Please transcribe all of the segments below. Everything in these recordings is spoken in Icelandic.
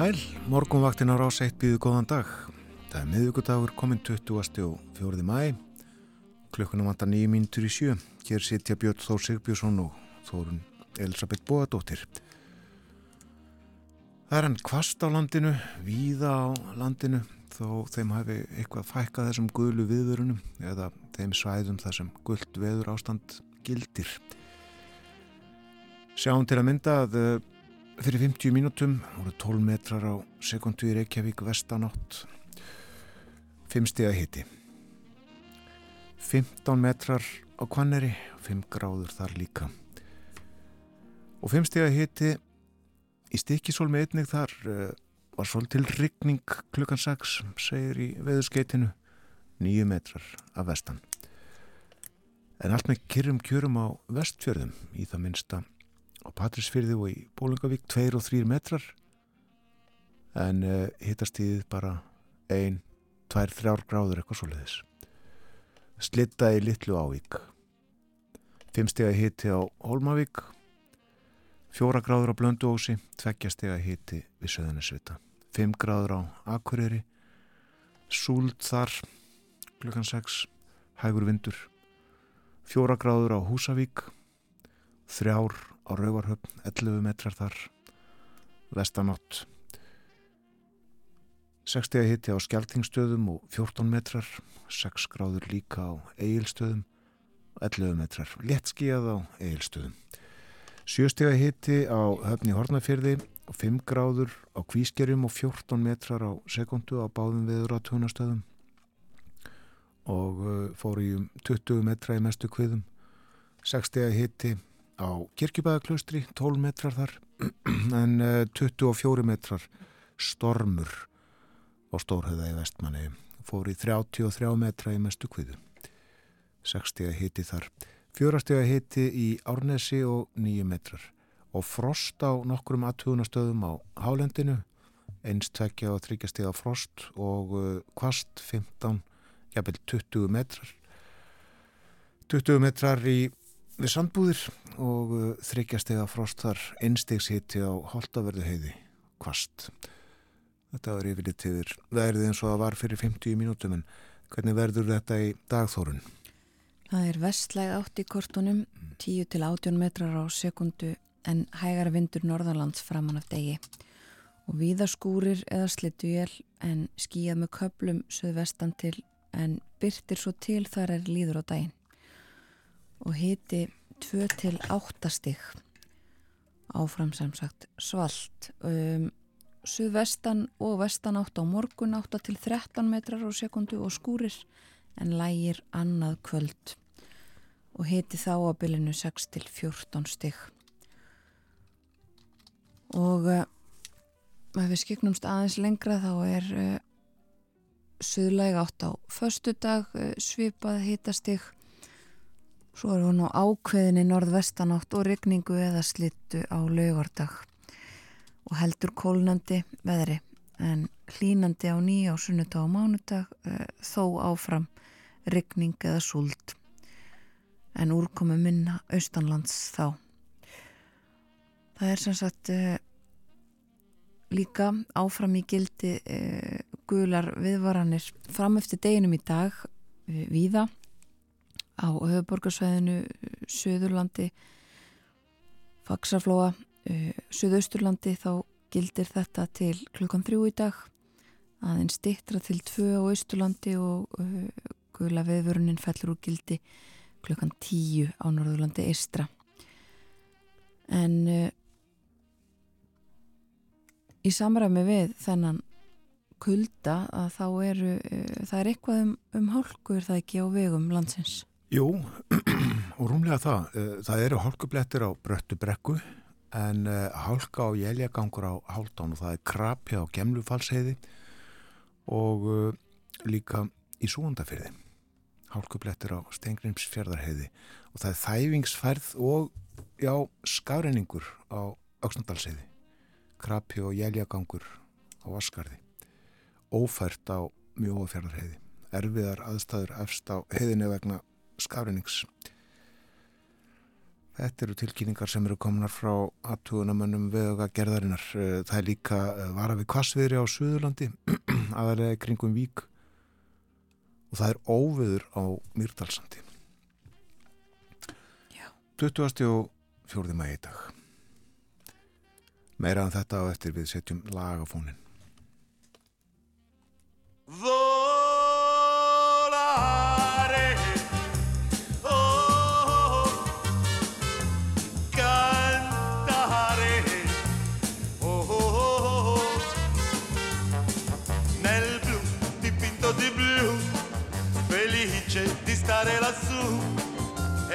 sæl, morgunvaktin á rás 1 býðu góðan dag. Það er miðugudagur komin 20. og 4. mæ, klukkunum vantar 9 mínutur í sjö. Hér sitja Björn Þór Sigbjörnsson og Þórun Elisabeth Bóadóttir. Það er hann kvast á landinu, víða á landinu, þó þeim hafi eitthvað fækkað þessum gulu viðvörunum eða þeim svæðum þar sem gullt veður ástand gildir. Sjáum til að mynda að Fyrir 50 mínútum voru 12 metrar á sekundu í Reykjavík vestanátt 5 steg að hiti. 15 metrar á Kvanneri 5 gráður þar líka. Og 5 steg að hiti í stikisól með einnig þar uh, var svolítil ryggning klukkan 6 segir í veðurskeitinu 9 metrar af vestan. En allt með kyrrum kjörum á vestfjörðum í það minnsta á Patrísfyrði og í Bólingavík 2 og 3 metrar. En uh, hittastíðið bara 1, 2, 3 gráður eitthvað svo leiðis slittaði litlu ávík. 5 steg að hitti á Holmavík 4 gráður á Blönduósi 2 steg að hitti við Söðanesvita 5 gráður á Akureyri. Súld þar klukkan 6 hægur vindur. 4 gráður á Húsavík. 3 á Rauvarhöfn 11 metrar þar vestanótt. 60 hitti á Skeltingstöðum og 14 metrar 6 gráður líka á Egilstöðum 11 metrar léttskíjað á Egilstöðum 7 steg hitti á höfni Hortnafjörði og 5 gráður á Kvískerjum og 14 metrar á sekundu á báðum viður á tunastöðum og uh, fór í um 20 metra í mestu kviðum. 6 steg hitti á Kirkjubæðaklaustri 12 metrar þar en 24 eh, metrar stormur á Stórhauða í vestmanni fór í 33 metra í mestu kviðu. 60 hiti þar. 4 hiti í Árnesi og 9 metrar. Og frost á nokkrum aðtugunastöðum á Hálendinu. Einst tvekja og þryggjastega frost og kvast 15, jafnvel 20 metrar. 20 metrar í við sandbúðir og uh, þryggjastega frost þar einstegshiti á holtaverðu heiði kvast. Þetta var yfirleitt yfir verðið eins og það var fyrir 50 mínútum en hvernig verður þetta í dagþórun? Það er vestlæg átt í kortunum 10 til 18 metrar á sekundu en hægara vindur norðarlands framann af degi og víðaskúrir eða slittuél en skíjað með köplum söðvestan til en byrtir svo til þar er líður á daginn og hiti 2 til 8 stig. Áfram sem sagt svalt. Um, suðvestan og vestan átt á morgun 8 til 13 metrar á sekundu og skúrir en lægir annað kvöld. Og hiti þá á bylinu 6 til 14 stig. Og uh, ef við skiknumst aðeins lengra þá er uh, suðlæg átt á förstu dag uh, svipað hitastig Svo er hún á ákveðinni norðvestanátt og regningu eða slittu á laugardag og heldur kólnandi veðri en hlínandi á nýja á sunnudag og mánudag uh, þó áfram regning eða súld en úrkomi minna austanlands þá. Það er sem sagt uh, líka áfram í gildi uh, gular viðvaranir fram eftir deginum í dag viða á höfuborgarsvæðinu Suðurlandi Faxaflóa uh, Suðausturlandi þá gildir þetta til klukkan þrjú í dag. Aðeins dittra til tvö á Austurlandi og uh, guðla veðvörunin fellur úr gildi klukkan tíu á Norðurlandi Eistra en uh, í samræmi við þennan kulda að þá eru það er eitthvað um, um hálku er það ekki á vegum landsins Jú, og rúmlega það. Eh, það eru hálkublettir á bröttu brekku en uh, hálka á jæljagangur á háltán og það er krapja á gemlufalsheiði og uh, líka í súandafyrði. hálkublettir á Stengrimsfjörðarheiði og það er þæfingsfærð og já, skafreiningur á Öksnandalsheiði krapi og jæljagangur á Askarði ófært á Mjóafjörðarheiði erfiðar aðstæður efst á heiðinu vegna skafreinings Þetta eru tilkynningar sem eru komnar frá aðtugunamönnum vega gerðarinnar. Það er líka vara við kvassviðri á Suðurlandi, aðalega kringum Vík og það er óviður á Mýrdalsandi. 24. mægi í dag. Meira en þetta á eftir við setjum lagafónin. stare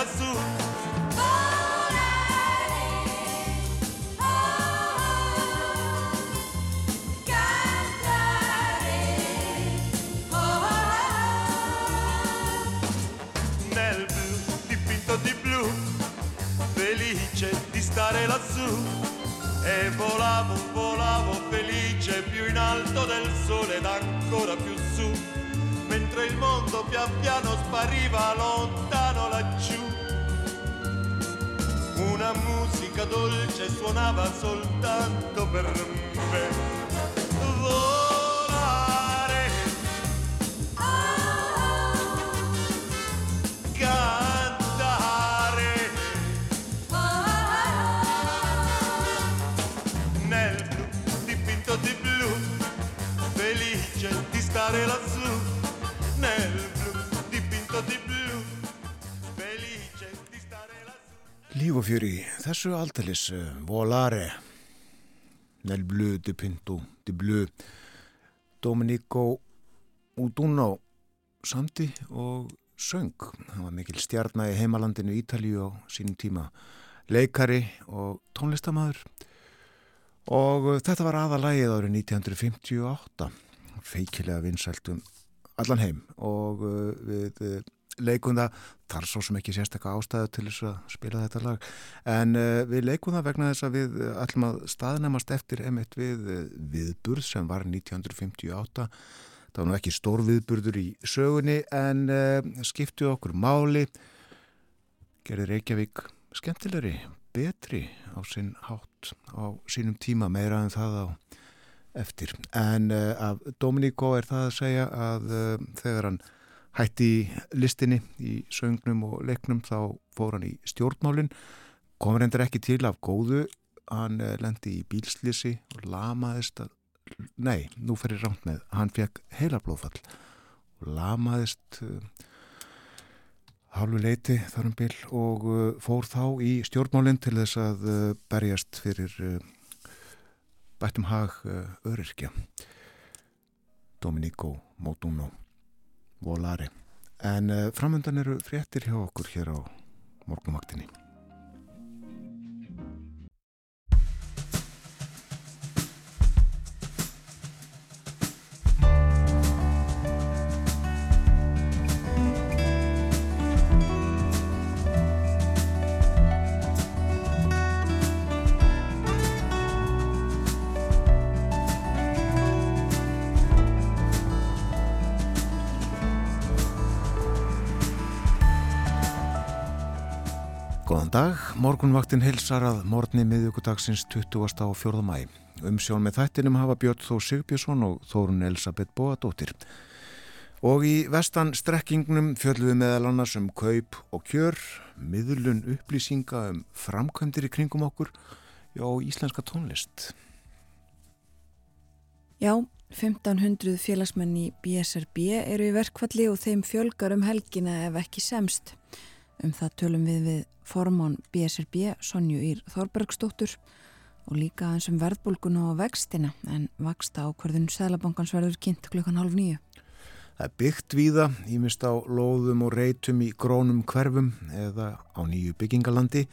lassù. Nel dipinto di blu, felice di stare lassù. E volavo, volavo felice più in alto del sole ed ancora più su mentre il mondo pian piano spariva lontano laggiù. Musica dolce suonava soltanto per me. Líf og fjöri, þessu aldalis Volare. Nel blu dipinto di blu. Domenico Uduno samti og söng. Hann var mikil stjarnar í heimalandinu Ítalíu á sínum tíma. Leikari og tónlistamæður og þetta var aðalægið árið 1958 feikilega vinsæltum allan heim. Og uh, við leikum það, þar svo sem ekki sérstakka ástæðu til þess að spila þetta lag. En uh, við leikum það vegna þess að við ætlum að staðnæmast eftir emitt við viðburð sem var 1958 það var nú ekki stór viðburður í sögunni en skiptu okkur máli. Gerði Reykjavík skemmtilegri, betri á sinn hátt á sínum tíma meira en það á eftir. En uh, af Dominíko er það að segja að uh, þegar hann hætti í listinni í söngnum og leiknum þá fór hann í stjórnmálinn, kom reyndir ekki til af góðu, hann uh, lendi í bílslisi og lamaðist að, nei, nú ferir ránt með, hann fekk heilablóðfall og lamaðist hálfu leiti þarum bil og fór þá í stjórnmálinn til þess að berjast fyrir bættum hag öryrkja. Dominico Moduno Volare. En framöndan eru fréttir hjá okkur hér á morgumaktinni Góðan dag, morgunvaktin hilsar að morgni miðugudagsins 20. og 4. mæ. Umsjón með þættinum hafa Björn Þó Sigbjörnsson og Þórun Elisabeth Bóadóttir. Og í vestan strekkingnum fjöldum við meðal annars um kaup og kjör, miðlun upplýsinga um framkvæmdir í kringum okkur, já, íslenska tónlist. Já, 1500 félagsmenn í BSRB eru í verkvalli og þeim fjölgar um helgina ef ekki semst. Um það tölum við við formán BSRB, Sonju Ír Þorbergsdóttur og líka eins um verðbólguna og vextina en vaksta ákverðun Sælabankans verður kynnt klukkan halv nýju. Það er byggt víða, ímist á lóðum og reytum í grónum hverfum eða á nýju byggingalandi.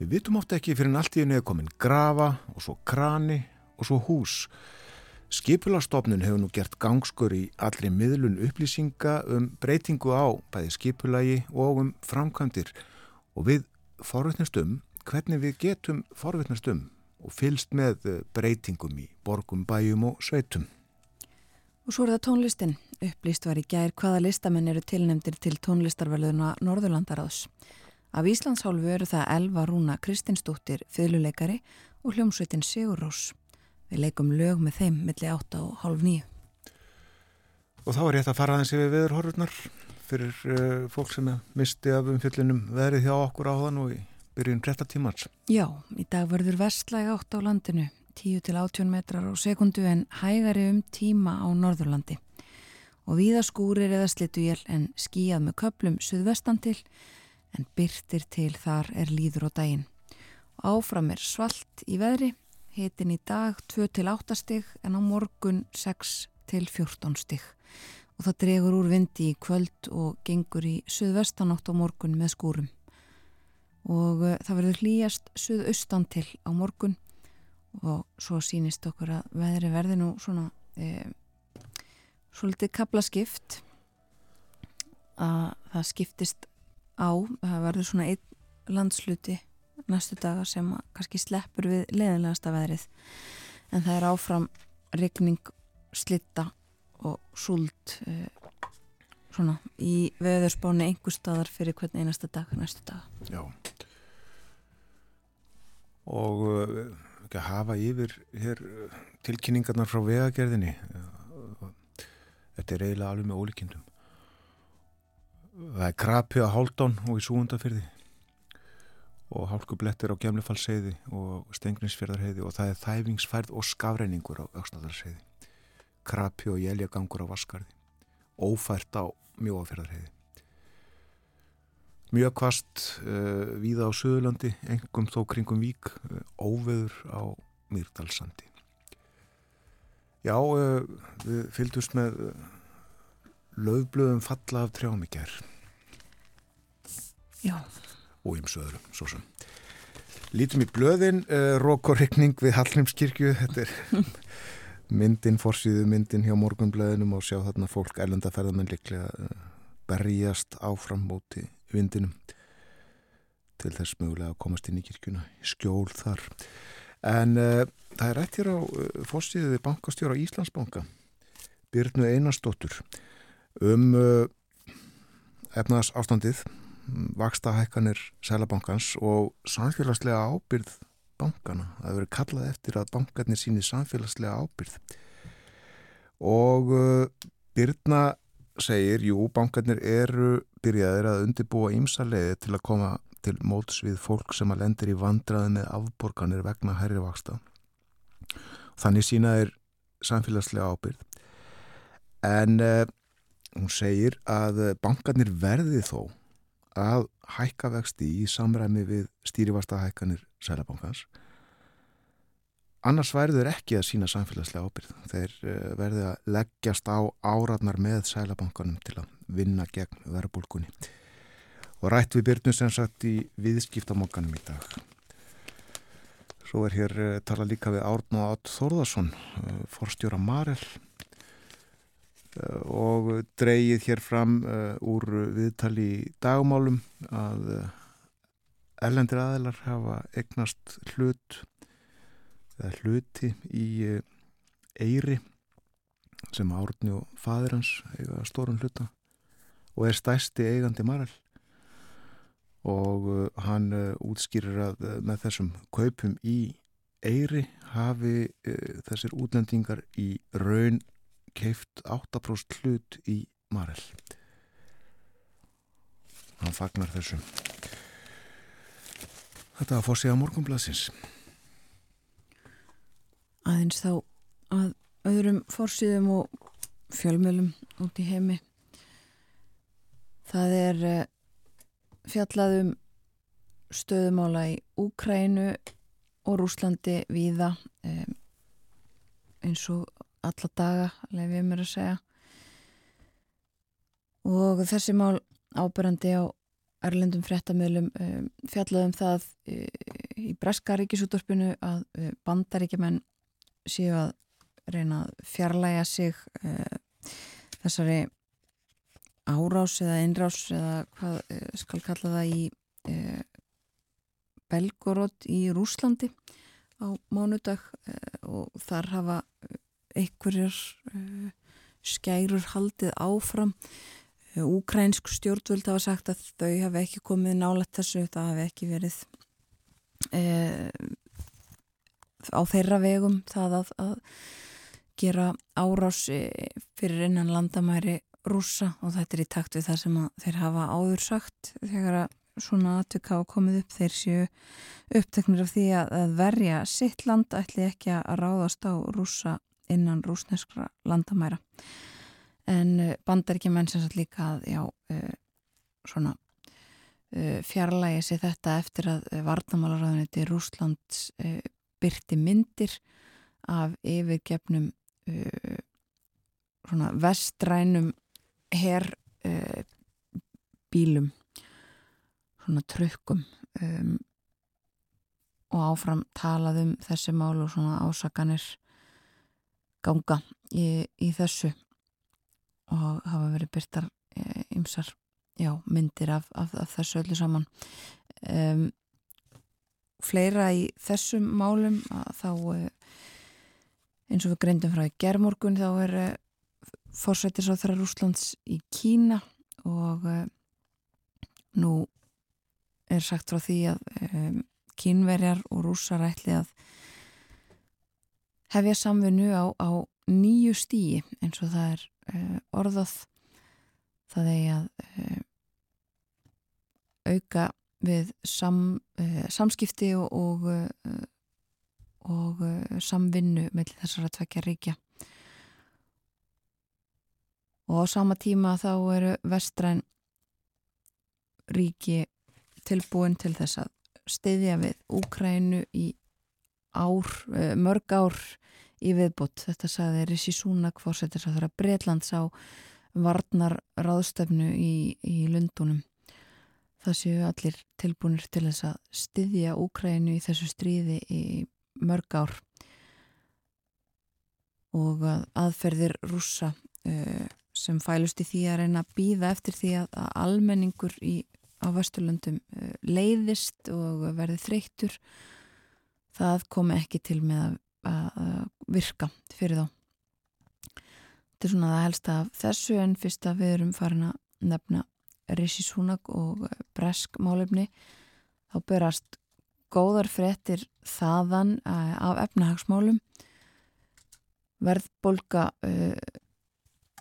Við vitum oft ekki fyrir en allt í henni er komin grafa og svo krani og svo hús. Skipulastofnun hefur nú gert gangskur í allri miðlun upplýsinga um breytingu á bæði skipulagi og um framkvæmdir og við forvittnast um hvernig við getum forvittnast um og fylst með breytingum í borgum, bæjum og sveitum. Og svo er það tónlistin. Upplýst var í gær hvaða listamenn eru tilnemdir til tónlistarverðuna Norðurlandaráðs. Af Íslandshálfu eru það Elva Rúna Kristinsdóttir, fylguleikari og hljómsveitin Sigur Rós. Við leikum lög með þeim milli átta og hálf nýju. Og þá er ég að fara aðeins yfir viðurhorfurnar fyrir uh, fólk sem misti af umfjöllunum verið hjá okkur á þann og í byrjun 30 tímans. Já, í dag verður vestlæg átt á landinu, 10 til 18 metrar á sekundu en hægari um tíma á Norðurlandi. Og víða skúrir eða slitujél en skíjað með köplum suðvestan til en byrtir til þar er líður á daginn. Áfram er svalt í veðri, hitin í dag 2 til 8 stig en á morgun 6 til 14 stig. Og það dregur úr vindi í kvöld og gengur í suðvestanátt á morgun með skúrum. Og uh, það verður hlýjast suðaustan til á morgun og svo sínist okkur að veðri verði nú svona e, svolítið kaplaskipt að það skiptist á, það verður svona einn landsluti næstu daga sem kannski sleppur við leðinlegasta veðrið en það er áfram regning, slitta og súld e, svona í veðurspáni einhver staðar fyrir hvern einasta dag næstu daga. Já. Og uh, ekki að hafa yfir hér uh, tilkynningarnar frá vegagerðinni. Þetta er eiginlega alveg með ólíkindum. Það er krapi á Háldón og í Súundafyrði og hálkublettir á Gemlefallsheiði og Stengninsfjörðarheiði og það er þæfingsfærð og skafreiningur á Öksnadalsheiði. Krapi og jæljagangur á Vaskarði. Ófært á Mjóafjörðarheiði. Mjög kvast uh, víða á Suðurlandi, engum þó kringum vík, uh, óveður á Mýrdalsandi. Já, uh, við fylgdust með löfblöðum falla af trjámikjar Já, og ímsu öðrum, svo sem. Lítum í blöðin, rók og regning við Hallnumskirkju, þetta er myndin, forsýðu myndin hjá morgunblöðinum og sjá þarna fólk erlendaferðamenn líklega berjast áfram móti vindinum til þess mögulega að komast inn í kirkjuna skjól þar. En uh, það er rætt hér á uh, fórstíðið bankastjóra Íslandsbanka Byrnu Einarsdóttur um uh, efnaðs ástandið vaksta hækkanir Sælabankans og samfélagslega ábyrð bankana. Það hefur kallað eftir að bankarnir síni samfélagslega ábyrð og Byrna segir, jú, bankarnir eru byrjaðir að undirbúa ímsa leiði til að koma til móts við fólk sem að lendir í vandraði með afborganir vegna hærri vaksta. Þannig sína er samfélagslega ábyrð. En uh, hún segir að bankarnir verði þó að hækka vexti í samræmi við stýrivasta hækkanir Sælabankans. Annars verður ekki að sína samfélagslega ábyrð. Þeir uh, verði að leggjast á áratnar með Sælabankanum til að vinna gegn verðbólkunni. Og rætt við byrnum sem sagt í viðskiptamokkanum í dag. Svo er hér uh, tala líka við Árn og Átt Þórðarsson, uh, forstjóra Marel og dreyið hér fram úr viðtali í dagmálum að erlendir aðilar hafa egnast hlut eða hluti í Eyri sem Árni og fadir hans eiga stórun hluta og er stæsti eigandi Marel. Og hann útskýrir að með þessum kaupum í Eyri hafi þessir útlendingar í raun keift 8% hlut í Marel. Hann fagnar þessum Þetta var fórsið á morgunblassins aðeins þá að öðrum fórsýðum og fjölmjölum út í heimi. Það er uh, fjallað um stöðumála í Úkrænu og Rúslandi víða um, eins og alla daga, lefið mér að segja. Og þessi mál ábyrrandi á erlendum fréttamöðlum um, fjallaðum það uh, í Breska ríkisúttorpinu að uh, bandaríkjumenn séu að reyna að fjarlæga sig uh, þessari árás eða innrás eða hvað skal kalla það í Belgorod í Rúslandi á mánudag og þar hafa einhverjar uh, skærur haldið áfram. Úkrænsk stjórnvöld hafa sagt að þau hafi ekki komið nálægt þessu, það hafi ekki verið uh, á þeirra vegum það að, að gera árás fyrir innan landamæri rúsa og þetta er í takt við það sem þeir hafa áður sagt þegar að svona atvik hafa komið upp. Þeir séu uppteknir af því að verja sitt land ætli ekki að ráðast á rúsa innan rúsneskra landamæra. En bandar ekki menn sem sagt líka að já, uh, svona uh, fjarlægi sig þetta eftir að varnamálaráðuniti Rúslands byrti myndir af yfirgefnum svona vestrænum her bílum svona trökkum um, og áfram talað um þessi mál og svona ásakanir ganga í, í þessu. Og hafa verið byrtar ymsar já, myndir af, af, af þessu öllu saman. Um, fleira í þessum málum þá eins og við greindum frá í gerðmorgun þá er fórsættis á þeirra Rúslands í Kína og nú er sagt frá því að um, kínverjar og rússar ætli að hefja samvinnu á, á nýju stíi eins og það er uh, orðað. Það eigi að uh, auka við sam, uh, samskipti og, og, og samvinnu með þessara tvekja ríkja. Og á sama tíma þá eru vestræn ríki tilbúin til þess að stiðja við Úkrænu í ár, mörg ár í viðbútt. Þetta sagði Rissi Súnak fórsetir að það er að Breitlands á varnar ráðstöfnu í, í Lundunum. Það séu allir tilbúinir til þess að styðja Úkrænu í þessu stríði í mörg ár og að aðferðir rúsa uh, sem fælust í því að reyna að býða eftir því að, almenningur í, á Vesturlundum uh, leiðist og verði þreyttur það komi ekki til með að að virka fyrir þá. Þetta er svona það helsta af þessu en fyrst að við erum farin að nefna Rishi Sunak og Bresk málefni þá berast góðar frettir þaðan uh, af efnahagsmálum verðbolga uh,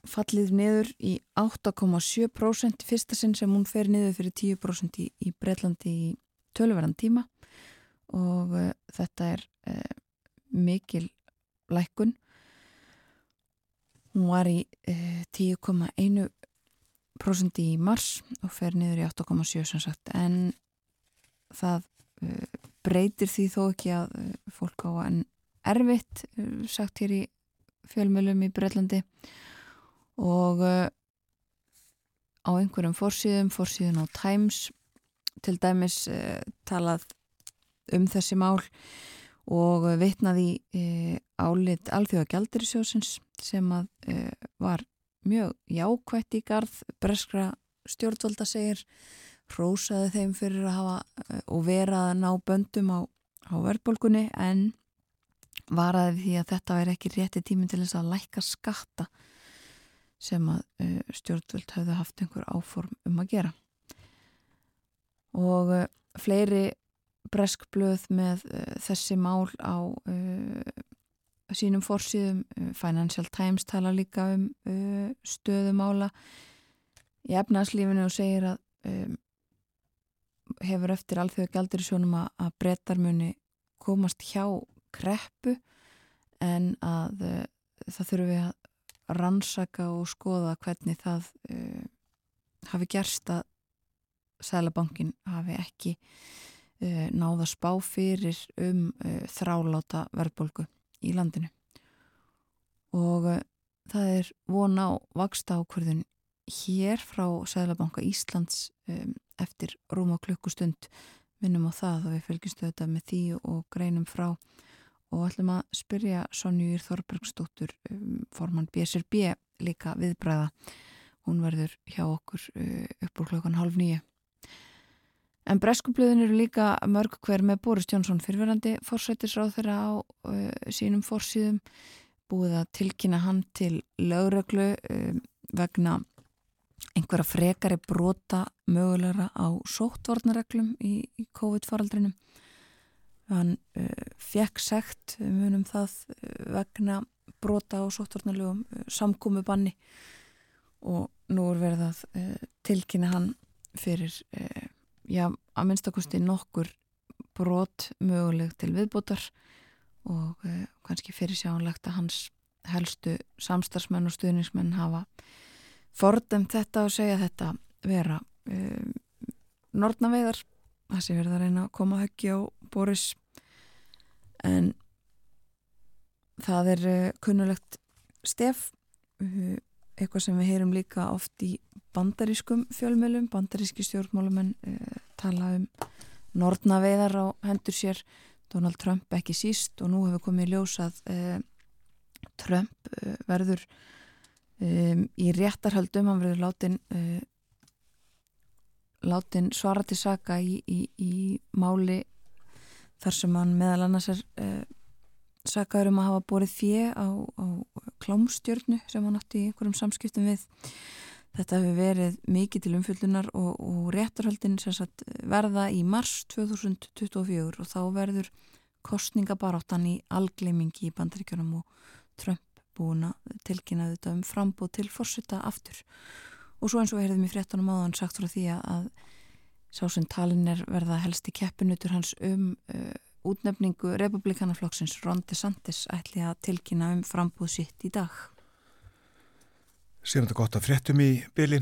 fallið niður í 8,7% fyrsta sinn sem hún fer niður fyrir 10% í, í Breitlandi í tölverðan tíma og uh, þetta er mikil lækkun. Hún var í eh, 10,1% í mars og fer niður í 8,7 sem sagt. En það eh, breytir því þó ekki að eh, fólk á enn erfitt eh, sagt hér í fjölmjölum í Breitlandi og eh, á einhverjum fórsíðum, fórsíðun á Times til dæmis eh, talað um þessi mál og vitnaði e, álit alþjóða gældirisjósins sem að e, var mjög jákvætt í garð breskra stjórnvalda segir rósaði þeim fyrir að hafa e, og vera að ná böndum á, á verðbólgunni en varaði því að þetta væri ekki rétti tími til þess að lækka skatta sem að e, stjórnvald hafði haft einhver áform um að gera. Og fleiri breskblöð með uh, þessi mál á uh, sínum fórsíðum uh, Financial Times tala líka um stöðumála í efnarslífinu og segir að um, hefur eftir alþjóðu gældur í sjónum að, að brettar muni komast hjá kreppu en að það þurfum við að rannsaka og skoða hvernig það uh, hafi gerst að Sælabankin hafi ekki uh, náða spá fyrir um uh, þráláta verðbólgu í landinu. Og uh, það er von á vaksta ákvörðun hér frá Sælabanka Íslands eftir rúma klukkustund. Minnum á það og við fylgjumstu þetta með því og greinum frá. Og ætlum að spyrja Sonjur Þorbergsdóttur um, formann BSRB líka viðbræða hún verður hjá okkur upp úr klokkan halv nýju En breskublöðin eru líka mörg hver með Boris Jónsson fyrirverandi fórsættisráð þeirra á uh, sínum fórsýðum búið að tilkynna hann til lögreglu um, vegna einhverja frekari brota mögulegra á sóttvarnareglum í, í COVID-faraldrinum. Hann uh, fekk sekt munum það uh, vegna brota á sóttvarnarlegum uh, samkúmu banni og nú er verið að uh, tilkynna hann fyrir uh, já, að minnstakosti nokkur brot möguleg til viðbútar og uh, kannski fyrir sjáanlegt að hans helstu samstarfsmenn og stuðningsmenn hafa fordum þetta og segja þetta vera uh, nortnaveiðar það sé verið að reyna að koma höggi á Boris. En það er uh, kunnulegt stef eitthvað sem við heyrum líka oft í bandarískum fjölmjölum, bandaríski stjórnmálumenn uh, tala um nortnaveiðar á hendur sér Donald Trump ekki síst og nú hefur komið ljós að uh, Trump uh, verður um, í réttarhaldum, hann verður látin látin svara til saka í, í, í máli þar sem hann meðal annars er sakaður um að hafa borið fjö á, á klámstjörnu sem hann átti í einhverjum samskiptum við. Þetta hefur verið mikið til umfyllunar og, og réttarhaldin sagt, verða í mars 2024 og þá verður kostningabaráttan í algleimingi í bandaríkjunum og Trump búin að tilkynna þetta um frambóð til fórsetta aftur. Og svo eins og heyrðum í fréttunum áðan sagt frá því að sá sem talin er verða helst í keppinutur hans um uh, útnefningu republikanaflokksins Ron DeSantis ætli að tilkynna um frambúð sitt í dag. Sér þetta gott að fréttum í byli.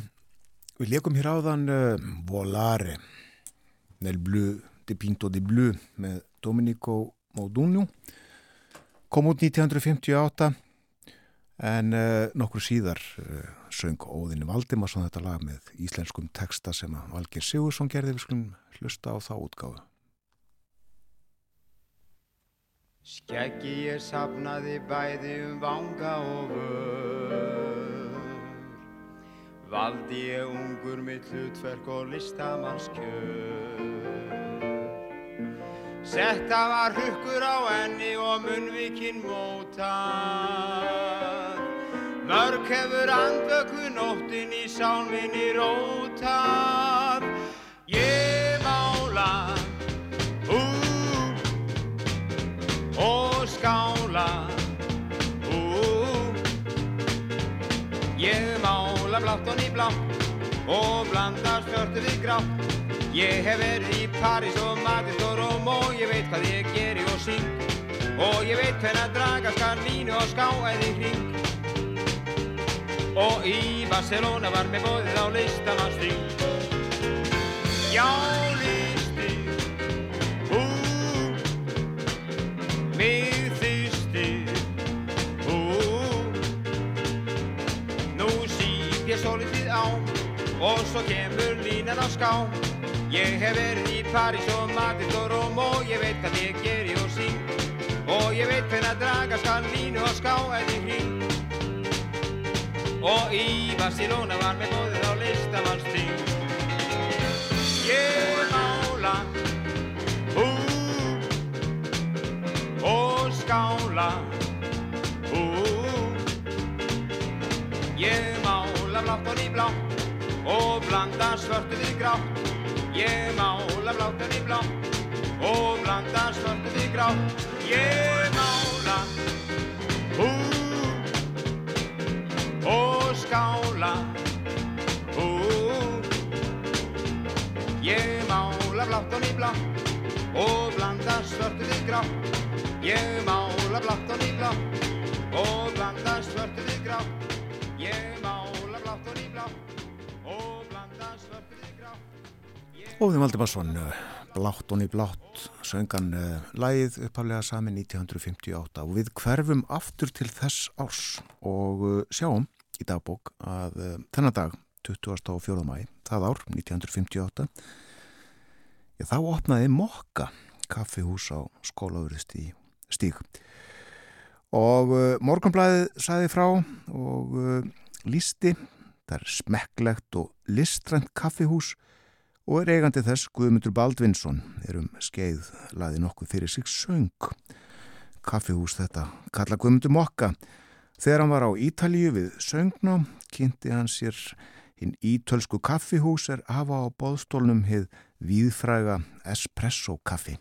Við leikum hér áðan uh, Volare nel blu, de pinto de blu með Dominico Modugno kom út 1958 en uh, nokkur síðar uh, söng Óðinni Valdimarsson þetta lag með íslenskum texta sem Valgir Sigursson gerði við skulum hlusta á þá útgáðu. Skeggi ég sapnaði bæði um vanga og vör. Valdi ég ungur mitt hlutverk og listamannskjör. Setta var hukkur á enni og munnvikinn mótað Mörg hefur andvöku nóttin í sálminni rótað blátt og nýblátt og blanda svörtu við grátt. Ég hef verið í París og Madrid og Róm og ég veit hvað ég geri og syng. Og ég veit hvernig að draga skar línu og ská eða í hring. Og í Barcelona var mér bóðið á listamannsting Já, listi Ú, mig og svo kemur línan á ská Ég hef verið í París og Madrid og Róm og ég veit hvað ég geri og sín og ég veit hvernig að draga skal línu og ská eða í hring. Og í Barcelona var með bóðið á listamannsting Ég mála Ú og skála Ú Ég mála blátt og nýblátt og blanda svörtu við grátt. Ég mála blátt og nýblátt og blanda svörtu við grátt. Ég mála Ú og skála Ú Ég mála blátt og nýblátt og blanda svörtu við grátt. Ég mála blátt og nýblátt og blanda svörtu Óðin Valdimarsson, eh, Blátt og ný blátt, söngan uh, lægið upphaflega sami 1958 og við hverfum aftur til þess árs og uh, sjáum í dagbók að uh, þennan dag, 24. mæ, það ár, 1958, já, þá opnaði Mokka kaffihús á skólaurist í stíg og morgunblæðið saði frá og lísti, það er smekklegt og listrænt kaffihús og er eigandi þess Guðmundur Baldvinsson er um skeið laði nokkuð fyrir sig söng. Kaffihús þetta kalla Guðmundur Mokka. Þegar hann var á Ítalíu við söngná kynnti hann sér hinn ítölsku kaffihús er hafa á bóðstólnum hið víðfræga espresso kaffi.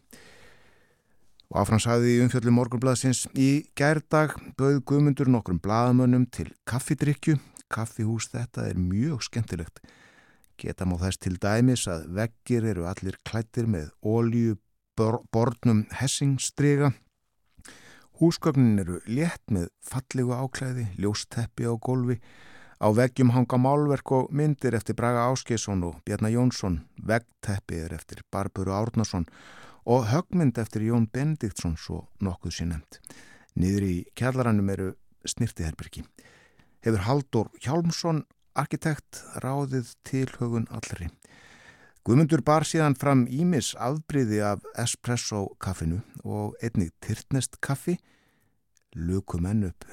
Og áfransæði í umfjöldu morgunblaðsins í gærdag bauð Guðmundur nokkrum blaðamönnum til kaffidrykju. Kaffihús þetta er mjög skemmtilegt. Geta má þess til dæmis að veggir eru allir klættir með ólíu bornum hessingstriga. Húsgögnin eru létt með fallegu áklæði, ljósteppi á gólfi. Á veggjum hanga málverk og myndir eftir Braga Áskesson og Bjarnar Jónsson. Veggteppi er eftir Barburu Árnason og högmynd eftir Jón Bendiktsson svo nokkuð sér nefnt. Niður í kjallarannum eru snirtiherbergi. Hefur Haldur Hjálmsson arkitekt ráðið tilhögun allri. Guðmundur bar síðan fram ímis afbríði af espresso kaffinu og einnig tyrtnest kaffi lukum enn upp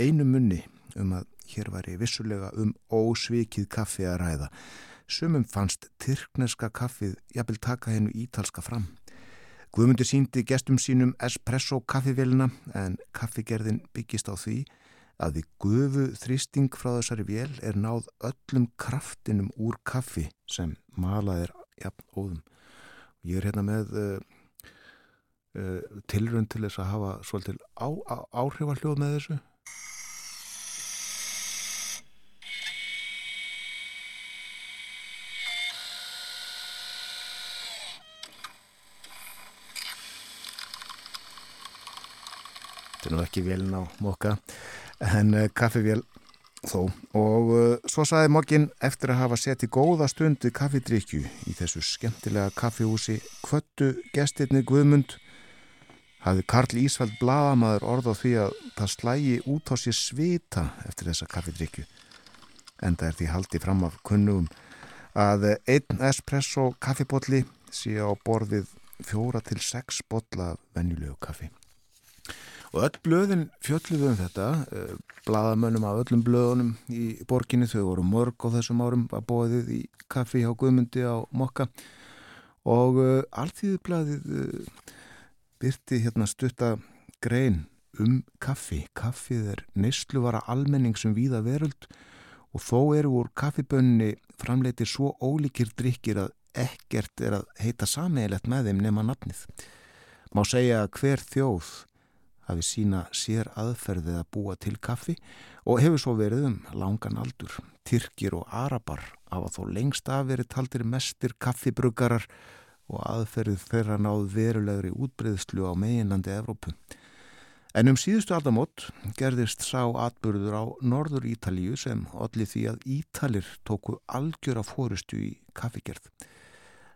einu munni um að hér væri vissulega um ósvikið kaffi að ræða. Sumum fannst tyrkneska kaffið jafnvel taka hennu ítalska fram. Guðmundur síndi gestum sínum espresso kaffivélina en kaffigerðin byggist á því að við gufu þrýsting frá þessari vél er náð öllum kraftinum úr kaffi sem malað er jafn óðum. Ég er hérna með uh, uh, tilrönd til þess að hafa svolítil á, á, áhrifalljóð með þessu. Þetta er nú ekki vélin á mokka en uh, kaffivél þó. Og uh, svo saði mokkin eftir að hafa sett í góða stundu kaffidrykju í þessu skemmtilega kaffihúsi kvöttu gestirni Guðmund. Hafði Karl Ísvald Bladamaður orð á því að það slægi út á sér svita eftir þessa kaffidrykju en það er því haldi fram af kunnum að einn espresso kaffibotli sé á borðið fjóra til sex botla venjulegu kaffi Og öll blöðin fjölluðu um þetta, eh, bladamönnum af öllum blöðunum í borginni, þau voru mörg á þessum árum að bóðið í kaffi hjá Guðmundi á Mokka og uh, alltíðublaðið uh, byrti hérna stutta grein um kaffi. Kaffið er neysluvara almenning sem víða veröld og þó eru úr kaffibönni framleitir svo ólíkir drikkir að ekkert er að heita sameigilegt með þeim nema nafnið. Má segja að hver þjóð hafi sína sér aðferðið að búa til kaffi og hefur svo verið um langan aldur. Tyrkir og Arabar hafa þó lengst af verið taldir mestir kaffibruggarar og aðferðið þeirra náð verulegri útbreyðslu á meginlandi Evrópu. En um síðustu aldamót gerðist sá atbyrður á norður Ítalíu sem allir því að Ítalir tóku algjör af fórustu í kaffigerð.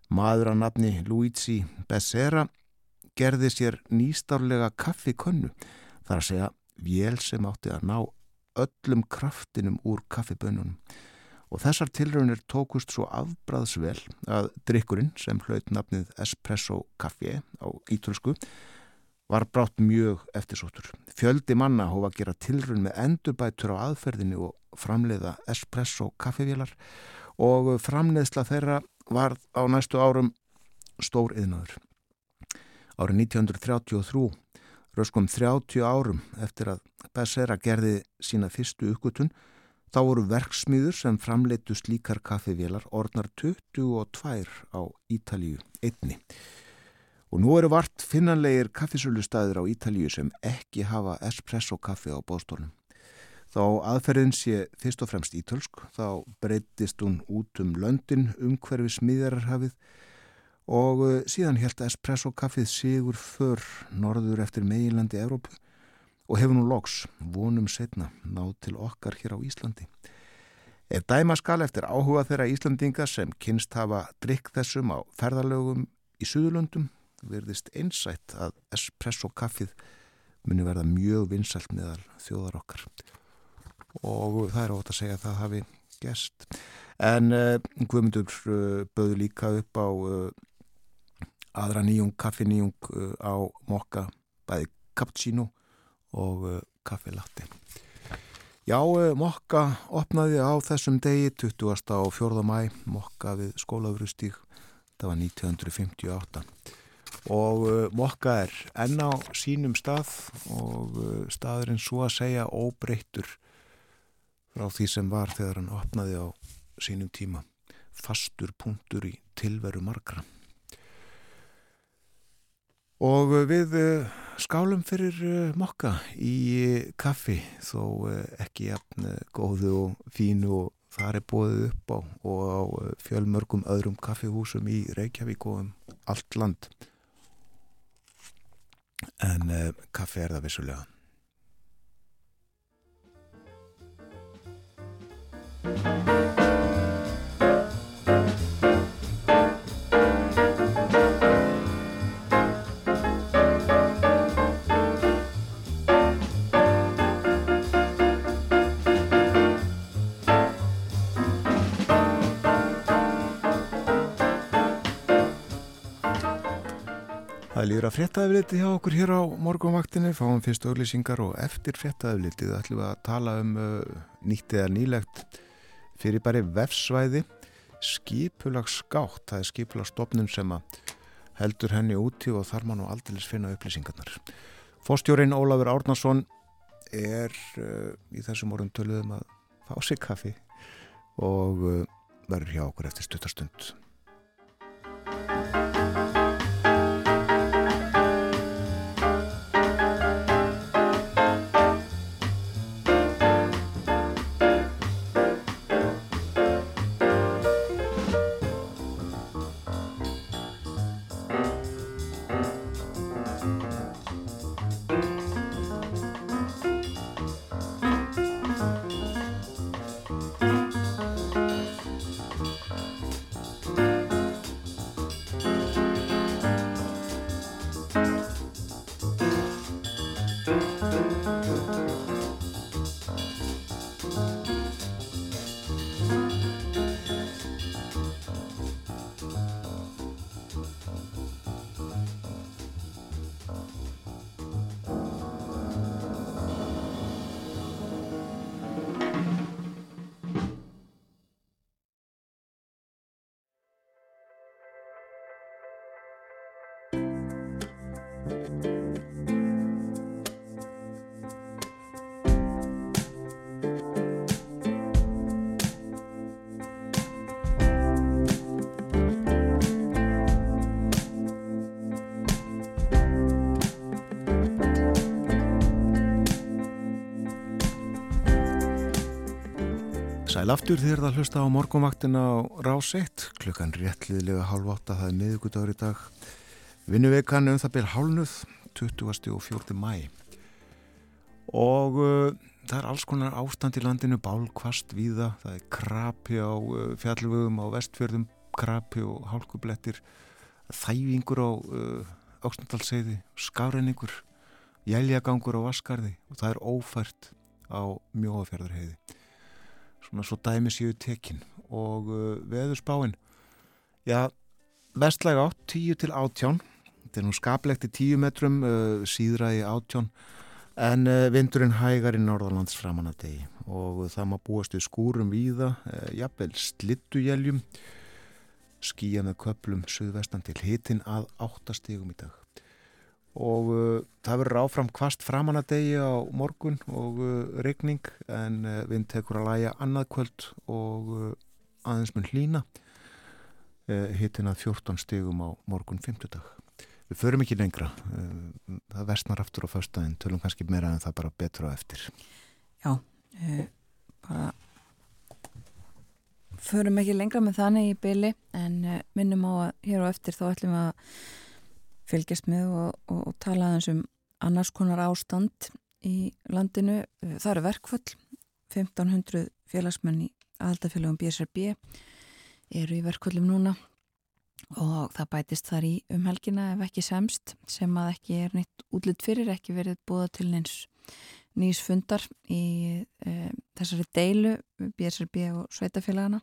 Maður að nafni Luigi Becerra gerði sér nýstárlega kaffikönnu þar að segja vél sem átti að ná öllum kraftinum úr kaffibönnunum og þessar tilraunir tókust svo afbræðsvel að drikkurinn sem hlaut nafnið espresso kaffi á ítölsku var brátt mjög eftirsóttur. Fjöldi manna hófa að gera tilraun með endurbætur á aðferðinu og framleiða espresso kaffivélar og framleiðsla þeirra var á næstu árum stór yðnaður. Árið 1933, röskum 30 árum eftir að Becerra gerði sína fyrstu uppgötun, þá voru verksmiður sem framleitu slíkar kaffivélar orðnar 22 á Ítalíu einni. Og nú eru vart finnanlegir kaffisölustæðir á Ítalíu sem ekki hafa espresso kaffi á bóstólum. Þá aðferðin sé fyrst og fremst ítölsk, þá breytist hún út um löndin umhverfi smiðararhafið og eh, síðan held espresso kaffið sigur för norður eftir meilandi Evrópu og hefur nú loks vonum setna náð til okkar hér á Íslandi. Ef dæma skal eftir áhuga þeirra Íslandinga sem kynst hafa drikk þessum á ferðalögum í Suðurlöndum verðist einsætt að espresso kaffið muni verða mjög vinsalt meðal þjóðar okkar og það er ótt að segja að það hafi gest. En uh, Guðmundur uh, bauð líka upp á uh, aðra nýjung, kaffinýjung á mokka, bæði cappuccino og kaffi latte. Já, mokka opnaði á þessum degi 20. og 4. mæ, mokka við skólafrústík, það var 1958 og mokka er enn á sínum stað og staðurinn svo að segja óbreyttur frá því sem var þegar hann opnaði á sínum tíma fastur punktur í tilveru margra. Og við eh, skálum fyrir eh, mokka í eh, kaffi þó ekki jafn góðu og fínu og það er bóðið upp á og á fjölmörgum öðrum kaffihúsum í Reykjavík og um allt land. En kaffi er það vissulega. Það líður að fréttaðafliti hjá okkur hér á morgunvaktinni, fáum fyrst auglýsingar og eftir fréttaðaflitið ætlum við að tala um uh, nýtt eða nýlegt fyrir bara vefsvæði skipulagsgátt, það er skipulagsstofnun sem heldur henni úti og þar mann og aldrei finna upplýsingarnar. Fórstjórin Ólafur Árnason er uh, í þessum orðum töluðum að fá sig kaffi og uh, verður hjá okkur eftir stuttarstund. Sæl aftur þér það hlusta á morgunvaktina á rás 1, klukkan réttliðlega halv 8, það er miðugudagur í dag. Vinnuvekan um það byrj hálnuð, 20. og 4. mæ. Og uh, það er alls konar ástand í landinu, bálkvast víða, það er krapi á uh, fjallvögum á vestfjörðum, krapi og hálkublettir, þæfingur á uh, Óksnandalseiði, skafrenningur, jæljagangur á Vaskarði og það er ófært á mjóafjörðarheiði svona svo dæmi séu tekin. Og uh, veðurspáin. Já, vestlæg átt 10 til 18 þetta er nú skaplegt í 10 metrum uh, síðraði 18 en uh, vindurinn hægar í norðalands framann að degi. Og það má búast við skúrum víða, uh, jafnvel slittujeljum skýja með köplum suðvestan til hitin að 8 stígum í dag og uh, það verður áfram kvast framan að degi á morgun og uh, regning en uh, við tekur að læja annað kvöld og uh, aðeins mun hlína uh, hittin að 14 stegum á morgun 50 dag. Við förum ekki lengra. Uh, það vestnar aftur á förstæðin tölum kannski meira en það bara betra eftir. Já, bara förum ekki lengra með þannig í byli en minnum á að hér á eftir þá ætlum við að fylgjast með og, og, og tala aðeins um annars konar ástand í landinu. Uh, Það eru verkföll, 1500 félagsmenn í aðaldafélagum BSRB eru í verkföllum núna og það bætist þar í um helgina ef ekki semst sem að ekki er neitt útlitt fyrir, ekki verið búða til neins nýs fundar í uh, þessari deilu BSRB og sveitafélagana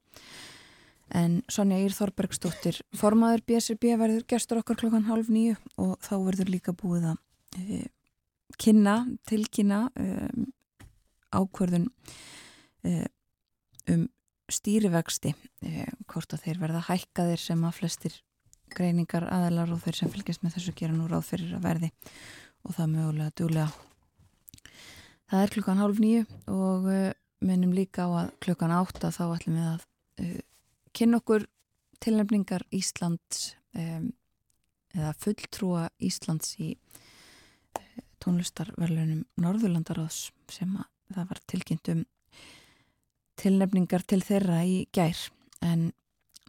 en Sonja Ír Þorbergsdóttir formaður BSRB verður gestur okkar klokkan halv nýju og þá verður líka búið að uh, kynna, tilkynna um, ákvörðun uh, um stýrivexti uh, hvort að þeir verða hækkaðir sem að flestir greiningar aðalar og þeir sem fylgjast með þessu gera nú ráð fyrir að verði. Og það mögulega djúlega Það er klukkan hálf nýju og minnum líka á að klukkan átta þá ætlum við að kynna okkur tilnefningar Íslands um, eða fulltrúa Íslands í uh, tónlistarverlunum Norðurlandaráðs sem að það var tilkynnt um tilnefningar til þeirra í gær. En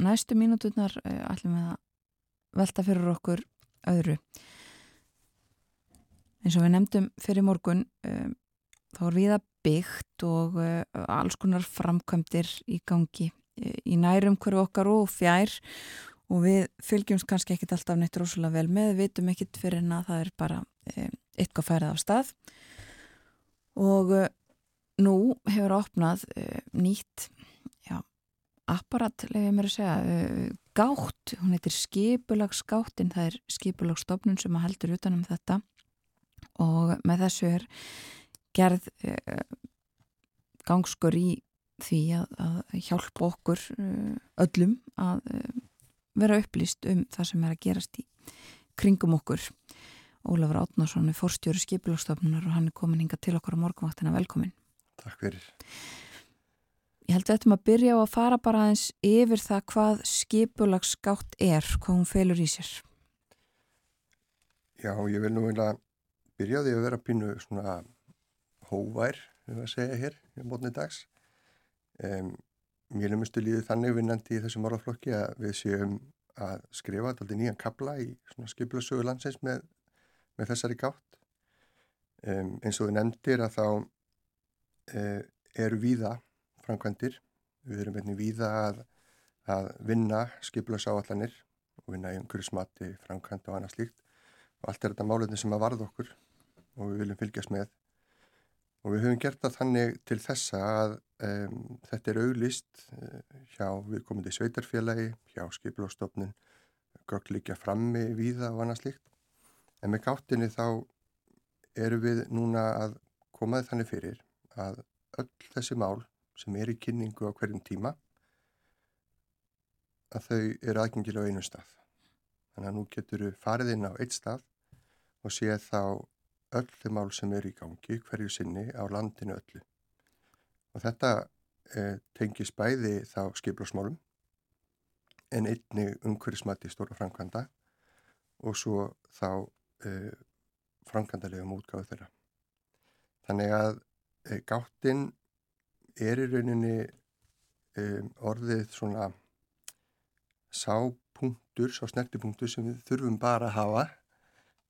næstu mínúturnar uh, ætlum við að velta fyrir okkur öðru. Eins og við nefndum fyrir morgun þá er viða byggt og uh, alls konar framkvæmdir í gangi í nærum hverju okkar og fjær og við fylgjumst kannski ekkit alltaf neitt rosalega vel með, við vitum ekkit fyrir en að það er bara um, eitthvað færið á stað. Og uh, nú hefur opnað uh, nýtt já, apparat, leiðum ég mér að segja gátt, hún heitir skipulagsgáttin, það er skipulagsstofnun sem að heldur utanum þetta. Og með þessu er gerð gangskur í því að, að hjálpa okkur uh, öllum að uh, vera upplýst um það sem er að gerast í kringum okkur. Ólafur Átnarsson er fórstjóri skipilagstofnunar og hann er komin hinga til okkar á morgunvaktina velkomin. Takk fyrir. Ég held að þetta maður byrja á að fara bara aðeins yfir það hvað skipulagsgátt er, hvað hún felur í sér. Já, ég vil nú vilja byrja á því að vera pínu svona hóvær, við að segja hér, í mótni dags. Um, mér mjög líðið þannig vinnandi í þessum orðaflokki að við séum að skrifa alltaf nýjan kabla í skiplasögu landsins með, með þessari gátt. Um, eins og við nefndir að þá uh, eru víða framkvæmdir. Við erum einnig víða að, að vinna skiplasáallanir og vinna í umhverjusmati, framkvæmd og annað slíkt. Og allt er þetta málefni sem að varða okkur og við viljum fylgjast með. Og við höfum gert það þannig til þessa að um, þetta er auglist uh, hjá viðkomandi sveitarfélagi, hjá skiplóstofnun, gögg líka frammi víða og annað slíkt. En með gáttinni þá eru við núna að komaði þannig fyrir að öll þessi mál sem er í kynningu á hverjum tíma að þau eru aðgengilega á einu stað. Þannig að nú getur við farið inn á eitt stað og séð þá öll þau mál sem eru í gangi hverju sinni á landinu öllu. Og þetta eh, tengis bæði þá skiplásmálum en einni umhverjismati stóra framkvæmda og svo þá eh, framkvæmdalegum útgáðu þeirra. Þannig að eh, gáttin er í rauninni um, orðið svona sápunktur, sá snertipunktur sem við þurfum bara að hafa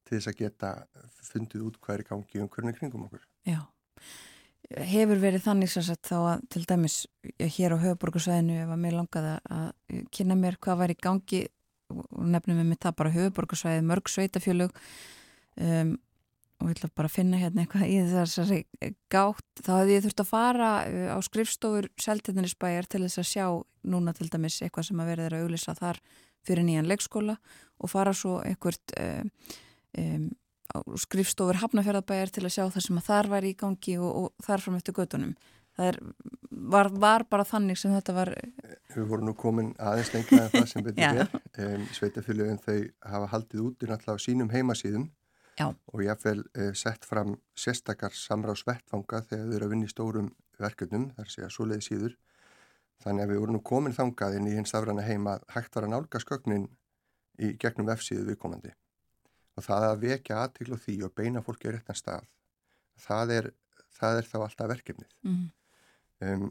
til þess að geta fundið út hvað er í gangi um hvernig kringum okkur. Já. Hefur verið þannig sem sagt þá að til dæmis hér á höfuborgarsvæðinu ef að mér langaði að kynna mér hvað var í gangi og nefnum við mitt það bara höfuborgarsvæði, mörg sveitafjölug um, og ég ætla bara að finna hérna eitthvað í þessari gátt þá hefði ég þurft að fara uh, á skrifstofur seltetinnisbæjar til þess að sjá núna til dæmis eitthvað sem að verður að auglisa þar fyrir nýjan leikskóla og fara svo eitthvað um, um, skrifstofur hafnafjörðabæjar til að sjá það sem að þar var í gangi og, og þar fram eftir göttunum það er, var, var bara þannig sem þetta var Við vorum nú komin aðeins lengra en það sem betur vel um, Sveitafélögum þau hafa haldið út í náttúrulega sínum heimasíðum Já. og ég hef vel uh, sett fram sérstakar samráðsvettfanga þegar þau eru að vinna í stórum verkefnum, þar sé að svoleiði síður. Þannig að við vorum nú komin þangað inn í hins afræna heima hægt var að nálga skögnin í gegnum F-síðu viðkomandi. Og það að vekja aðtiklu því og beina fólki á réttan stað, það er, það er þá alltaf verkefnið. mm, Um,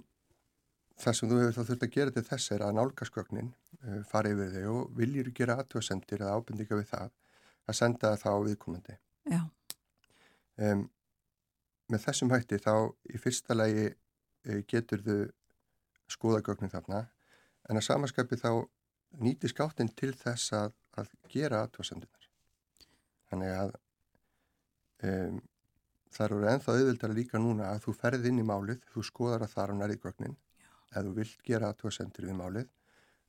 það sem þú hefur þá þurft að gera til þess er að nálga skögnin, uh, fara yfir þau og viljur gera aðtöðsendir eða ábendinga við það, að senda það á viðkomandi. já, Um, með þessum hætti þá í fyrsta lagi e, getur þau skoða gögnin þarna en að samaskapi þá nýti skáttin til þess að, að gera aðtvarsendunar. Þannig að um, það eru ennþá auðvildara líka núna að þú ferð inn í málið, þú skoðar að það er á nærið gögnin, ef þú vilt gera aðtvarsendur við málið,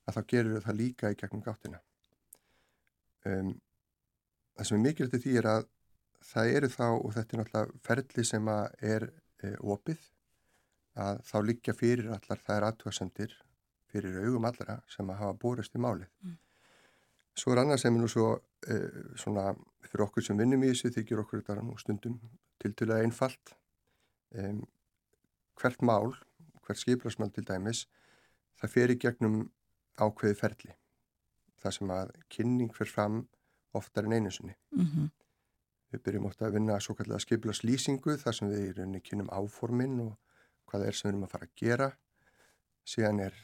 að þá gerur það líka í gegnum gáttina. Um, það sem er mikilvægt í því er að það eru þá, og þetta er náttúrulega ferli sem að er e, opið, að þá liggja fyrir allar þær aðtvarsendir fyrir augum allara sem að hafa borist í málið. Mm. Svo er annað sem er nú svo e, svona fyrir okkur sem vinnum í þessu þykir okkur þetta nú stundum tiltölulega einfalt. E, hvert mál, hvert skiplasmál til dæmis, það fer í gegnum ákveði ferli. Það sem að kynning fer fram oftar en einu sinni. Mm Við byrjum ofta að vinna svo kallega skiplaslýsingu þar sem við í rauninni kynum áforminn og hvað það er sem við erum að fara að gera. Síðan er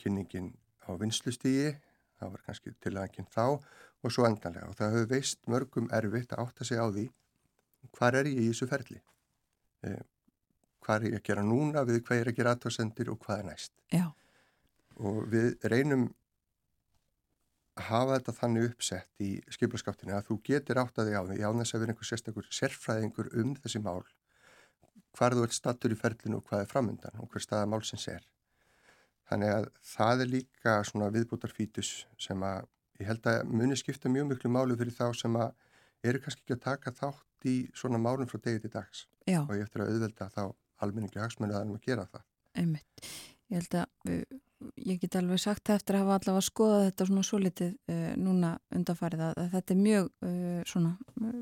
kynningin á vinslustígi, það var kannski til aðeins þá og svo endanlega. Og það hefur veist mörgum erfitt að átta sig á því hvað er ég í þessu ferli. Eh, hvað er ég að gera núna við hvað er að gera aðtáðsendir og hvað er næst. Já, Og við reynum að hafa þetta þannig uppsett í skiplaskaptinu að þú getur átt að því á því án þess að vera einhver sérstakur sérfræðingur um þessi mál hvar þú ert stattur í ferlinu og hvað er framöndan og hver staða málsins er. Þannig að það er líka svona viðbútar fítus sem að ég held að muni skipta mjög miklu málu fyrir þá sem að eru kannski ekki að taka þátt í svona málum frá degi til dags já, og ég eftir að auðvelda þá almenningi hagsmunni að hann að gera það. einmitt. Ég held að ég get alveg sagt það eftir að hafa allavega skoðað þetta svona svo litið uh, núna undanfarið að, að þetta er mjög uh, svona uh,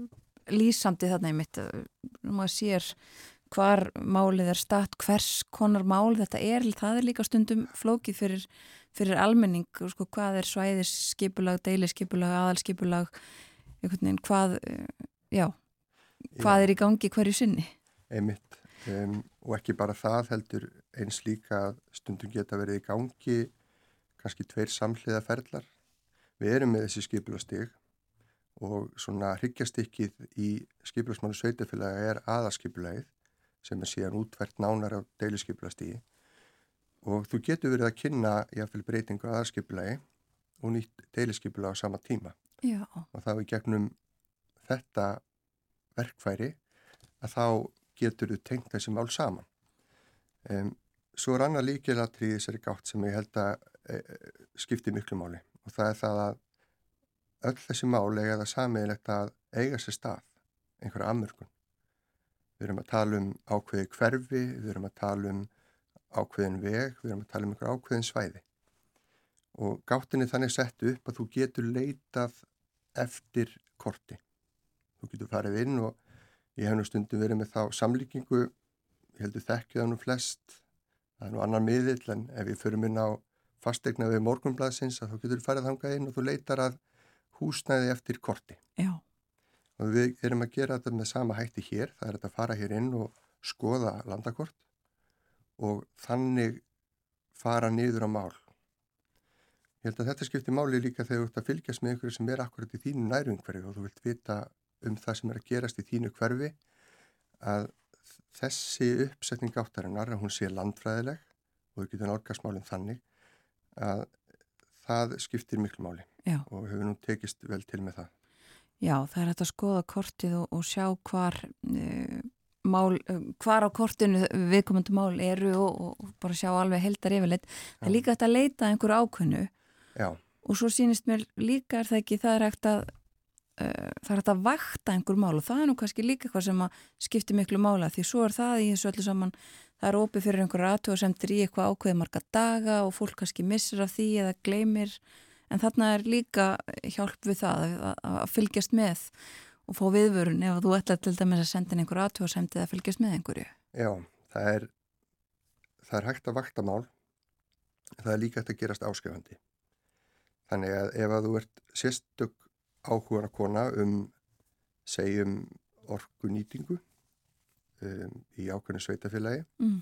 lýsandi þarna einmitt. Uh, maður sér hvar málið er statt, hvers konar mál þetta er, það er líka stundum flókið fyrir, fyrir almenning, sko, hvað er svæðis skipulag, deilisskipulag, aðalskipulag, veginn, hvað, uh, já, hvað er í gangi hverju sinni? Einmitt. Um, og ekki bara það heldur eins líka að stundum geta verið í gangi kannski tveir samhliða ferlar. Við erum með þessi skipulastig og svona hryggjastykkið í skipulasmánu sveitafélagi er aðaskipulagið sem er síðan útvært nánar á deilisskipulastigi og þú getur verið að kynna jáfnvel breytingu aðaskipulagi og nýtt deilisskipulag á sama tíma Já, og þá í gegnum þetta verkfæri að þá getur þú tengt þessi mál saman. Um, svo er annað líkilatri í þessari gátt sem ég held að e, e, skipti miklu máli og það er það að öll þessi mál eiga það samiðilegt að eiga sér stað, einhverja afmörkun. Við erum að tala um ákveði hverfi, við erum að tala um ákveðin veg, við erum að tala um einhver ákveðin svæði. Og gáttin er þannig sett upp að þú getur leitað eftir korti. Þú getur farið inn og ég hef nú stundum verið með þá samlíkingu, ég heldur þekkið það nú flest, það er nú annar miðill en ef við förum inn á fastegna við morgunblaðsins að þú getur farið þangað inn og þú leitar að húsnæði eftir korti. já, Og við erum að gera þetta með sama hætti hér, það er að fara hér inn og skoða landakort og þannig fara niður á mál. Ég held að þetta skiptir máli líka þegar þú ert að fylgjast með einhverju sem er akkurat í þínu nærumhverfi og þú vilt vita um það sem er að gerast í þínu hverfi að þessi uppsetning áttarinnar að hún sé landfræðileg og þú getur nálgast málinn þannig að það skiptir miklu máli já. og hefur nú tekist vel til með það. Já, það er hægt að skoða kortið og, og sjá hvar, uh, mál, uh, hvar á kortinu viðkomandu mál eru og, og bara sjá alveg heldar yfirleitt. Það er líka hægt að leita einhverju ákveðnu. Já, og svo sýnist mér líka er það ekki, það er hægt að uh, það er hægt að vakta einhver mál og það er nú kannski líka eitthvað sem að skipti miklu mála því svo er það í þessu öllu saman það er opið fyrir einhverja aðtjóðasemtir í eitthvað ákveði marga daga og fólk kannski missir af því eða gleymir en þarna er líka hjálp við það að, að fylgjast með og fá viðvörun ef þú ætlar til dæmis að senda inn einhverju aðtjóðasemti eða fylgjast með einhverju já, það er það er hægt að vakta mál það er líka hægt að gerast áskrifandi þannig að ef að þú ert sérstök áhugana kona um segjum orku nýtingu um, í ákveðinu sveitafélagi mm.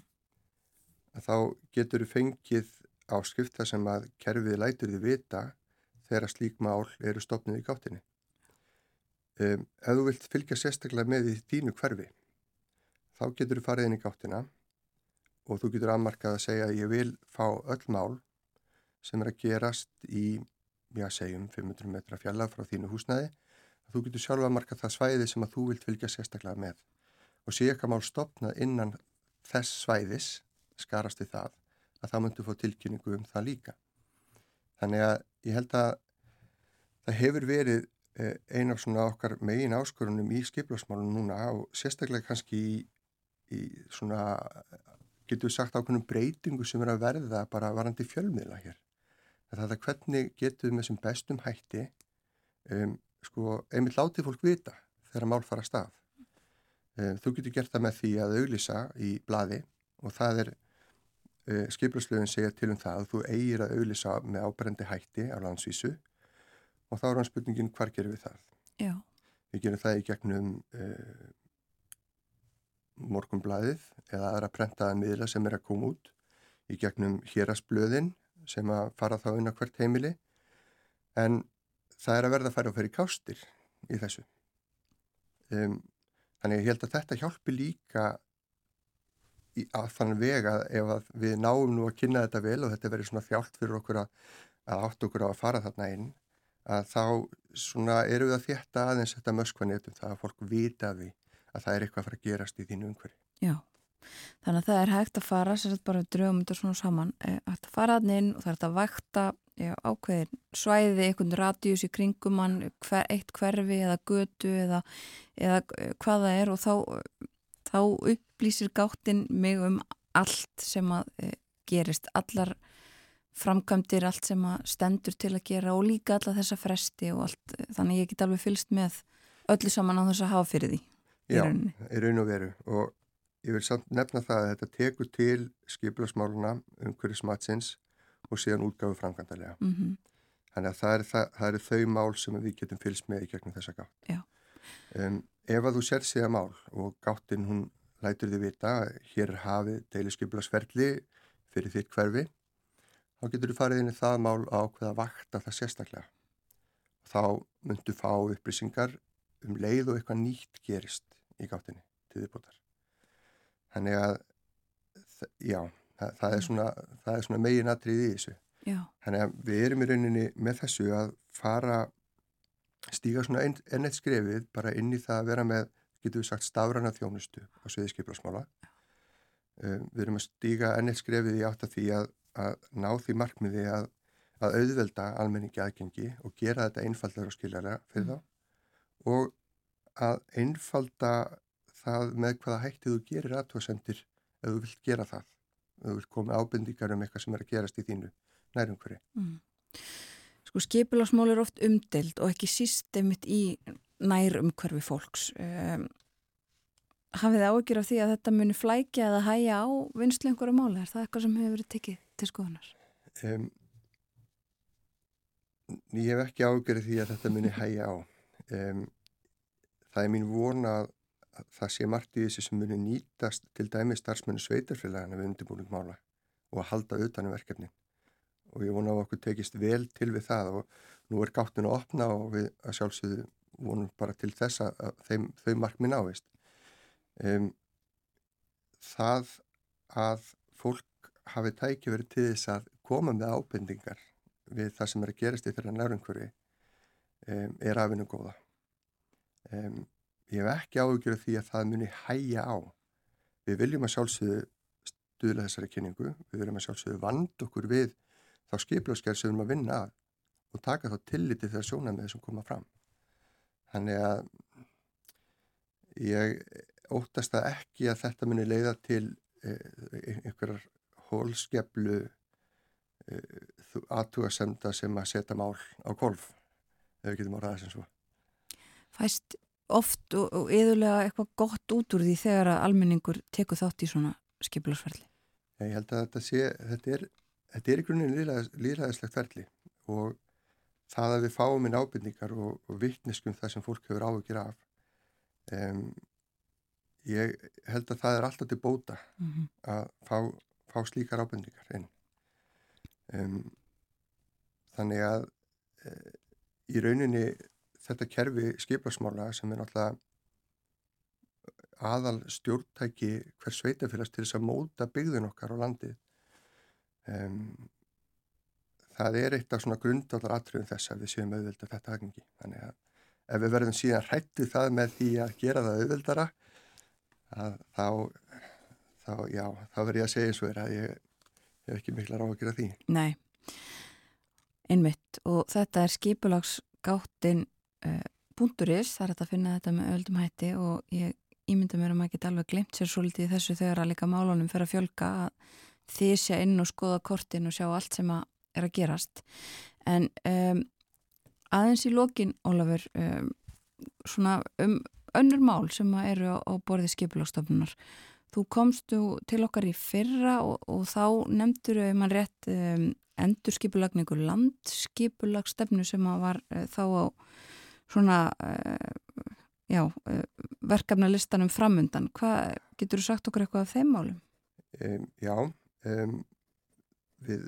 að þá getur þú fengið áskrift þar sem að kerfið lætur þið vita þegar slík mál eru stopnið í gáttinni. Um, ef þú vilt fylgja sérstaklega með í þínu hverfi, þá getur þú farið inn í gáttina og þú getur afmarkað að segja að ég vil fá öll mál sem er að gerast í, já segjum, 500 metra fjalla frá þínu húsnæði. Þú getur sjálf afmarkað það svæði sem að þú vilt fylgja sérstaklega með. Og sé ekki að mál stopnað innan þess svæðis, skarast við það, að það myndu fá tilkynningu um það líka. Þannig að ég held að það hefur verið eh, ein af svona okkar megin áskorunum í skiplásmálunum núna og sérstaklega kannski í, í svona, getur við sagt ákveðnum breytingu sem er að verða bara varandi fjölmiðla hér. Það er hvernig getur við með þessum bestum hætti um, sko, einmitt látið fólk vita þegar mál fara að stað. Um, þú getur gert það með því að auglýsa í bladi og það er uh, skiplaslöfin segja til um það að þú eigir að auglýsa með ábrendi hætti á landsvísu og þá er hann spurningin hvar gerum við það? Já, Við gerum það í gegnum uh, morgunblæðið eða aðra prentaða miðla sem er að koma út í gegnum hérasblöðin sem að fara þá inn á hvert heimili en það er að verða að færa og fyrir kástir í þessu. Um, þannig að ég held að þetta hjálpi líka að þann vega ef að við náum nú að kynna þetta vel og þetta verður svona þjált fyrir okkur að, að átt okkur á að fara þarna inn að þá svona eru við að þétta aðeins þetta möskvanetum það að fólk vita því að það er eitthvað að fara að gerast í þínu umhverfi. já. Þannig að það er hægt að fara, sér að bara drögum þetta svona saman, eh, hægt að fara hann inn og það er hægt að vakta já, ákveðin svæði, einhvern radíus í kringum hann, hver, eitt hverfi eða götu eða, eða eh, hvað það er og þá, þá upplýsir gáttin mig um allt sem að e, gerist, allar framkvæmdir, allt sem að stendur til að gera og líka alla þessa fresti og allt, þannig að ég get alveg fylst með öllu saman á þess að hafa fyrir því Já, í raun og veru og ég vil samt nefna það að þetta tekur til skiplasmáluna umhverfismatsins og síðan útgáfu framkvæmdalega. Mm Þannig að það er, það er þau mál sem við getum fylgst með í gegnum þessa gátt. Já. Um, ef að þú sér síðan mál og gáttin hún lætur þið vita, hér hafið deiliskyplasferli fyrir þitt hverfi, þá getur þú farið inn í það mál á hvaða vakta það sérstaklega. Þá myndu fá upplýsingar um leið og eitthvað nýtt gerist í gáttinni til þið Þannig að, já, það, það er svona, það er svona megin atrið í þessu. Já, Þannig að við erum í rauninni með þessu að fara stíga svona enn en eitt skrefið bara inn í það að vera með, getur við sagt, stafrana þjónustu á sviði skiprásmála. Um, við erum að stíga enn eitt skrefið í átt að því að, að ná því markmiði að, að auðvelda almenningi aðgengi og gera þetta einfaldar og skiljarlega fyrir þá og að einfalda það með hvaða hætti þú gerir aðtóðsendir ef þú vilt gera það. Ef þú vilt koma ábendingar um eitthvað sem er að gerast í þínu nærumhverju. Sko skipulagsmál er oft umdelt og ekki síst einmitt í nær umhverfi fólks. Um, hafið þið áhyggjur af því að þetta muni flækja eða hæja á vinslu einhverju máli? Er það eitthvað sem hefur verið tekið til skoðunar? Um, ég hef ekki ágjörði því að þetta muni hægja á. Um, það er mín vona að það sé margt í þessu sem muni nýtast til dæmi starfsmennu sveitarfélagana við undirbúning mála og að halda utanum verkefnin. Og ég vona að okkur tekist vel til við það og nú er gáttinu að opna og við að sjálfsögðu vonum bara til þess að þeim, þau markmi náist. Um, það að fólk hafi tæki verið til þess að koma með ábendingar við það sem er að gerast í þeirra nærumhverfi um, er afinu góða. Um, ég hef ekki áhugjur því að það muni hæja á. Við viljum að sjálfsögðu stuðla þessari kynningu, við viljum að sjálfsögðu vand okkur við þá skiplöskjær sem við erum að vinna að og taka þá tilliti þegar sjónamið sem koma fram. Þannig að ég óttast það ekki að þetta muni leiða til eh, einhverjar hólskeflu eh, aðtúasemda sem að setja mál á golf, ef við getum áraðað sem svo. Fæst oft og, og yðurlega eitthvað gott út úr því þegar að almenningur tekur þátt í svona skipulagsferli? Ég held að þetta sé, þetta er, þetta er í grunninn líðræðislegt ferli og það að við fáum inn ábyrningar og, og vittneskum það sem fólk hefur áhugir af. Um, ég held að það er alltaf til bóta Mm -hmm. að fá, fá slíkar ábyrningar inn. Um, þannig að e, í rauninni þetta kerfi skiplarsmála sem er náttúrulega aðal stjórntæki hver sveitafélags til þess að móta byggðin okkar á landið. Um, það er eitt af svona grundvallar atriðum þess að við séum auðvelda þetta hagengi. Þannig að ef við verðum síðan hrættu það með því að gera það auðveldara, að þá, þá, já, þá verður ég að segja og er að ég hef ekki mikla ráð að gera því. Nei, einmitt og þetta er skipulagsgáttin uh, punkturis, það er þetta að finna þetta með öldum hætti og ég ímynda mér að maður geti alveg glemt sér svolítið þessu þegar að líka málunum fyrir að fjölga að sé inn og skoða kortin og sjá allt sem að er að gerast en um, aðeins í lokin, Ólafur um, svona um önnur mál sem að eru á, á borði skipulagstofnunar þú komstu til okkar í fyrra og, og þá nefndur ef mann rétt um, endur skipulagningu landskipulagstefnu sem að var uh, þá á svona uh, já, uh, verkefna listanum framundan. Hvað getur þú sagt okkur eitthvað af þeim málum? Um, já, um, við,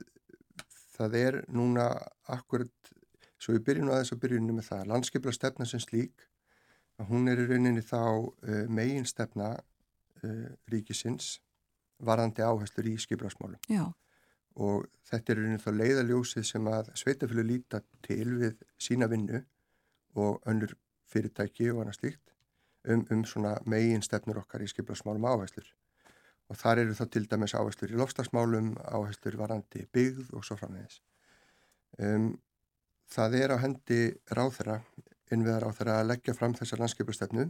það er núna akkurat, svo við byrjum þess að byrjunum með það, landskipla stefna sem slík, að hún er í rauninni þá uh, megin stefna uh, ríkisins varðandi áherslur í skiplarsmálum. Já, Og þetta er í rauninni þá leiðaljósið sem að sveitafjölu líta til við sína vinnu og önnur fyrirtæki og annað slíkt um, um svona megin stefnur okkar í skiplarsmálum áherslur og þar eru þá til dæmis áherslur í lofslagsmálum, áherslur varandi byggð og svo framvegis. Um, það er á hendi ráþara, innviðar ráþara að leggja fram þessa landskipastefnu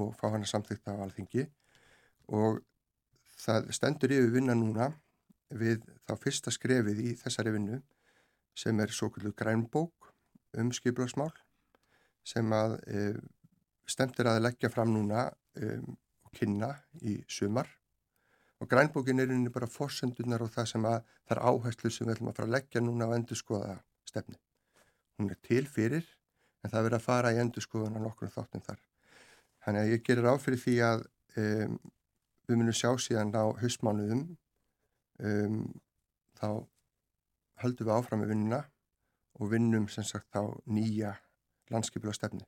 og fá hana samþykta á alþingi og það stendur yfir vinna núna við þá fyrsta skrefið í þessari vinnu sem er svo kvöldu grænbók um skiplagsmál sem að e, stemtir að leggja fram núna um, og kynna í sumar og grænbókin er einnig bara fórsendunar og það sem að það er áherslu sem við ætlum að fara að leggja núna á endurskoða stefni. Hún er til fyrir en það verður að fara í endurskoðun á nokkrum þáttum þar. Þannig að ég gerir áfyrir því að um, við munum sjá síðan á haustmánuðum um, þá höldum við áfram með vinnuna og vinnum sem sagt þá nýja landskipula stefni.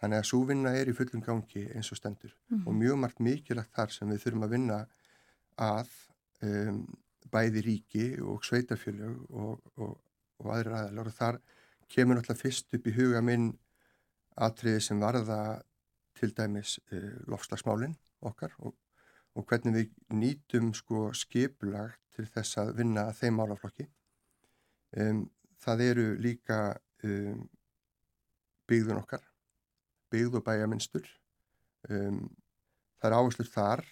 Þannig að svo vinna er í fullum gangi eins og stendur Mhm. og mjög margt mikilvægt þar sem við þurfum að vinna að um, bæði ríki og sveitarfjölög og, og, og aðrir aðalar og þar kemur náttúrulega fyrst upp í huga minn atriði sem varða til dæmis uh, lofslagsmálinn okkar og, og hvernig við nýtum sko skipulag til þess að vinna þeim málaflokki. Um, það eru líka um, byggðun okkar, byggð og bæjaminstur. Um, það er áherslur þar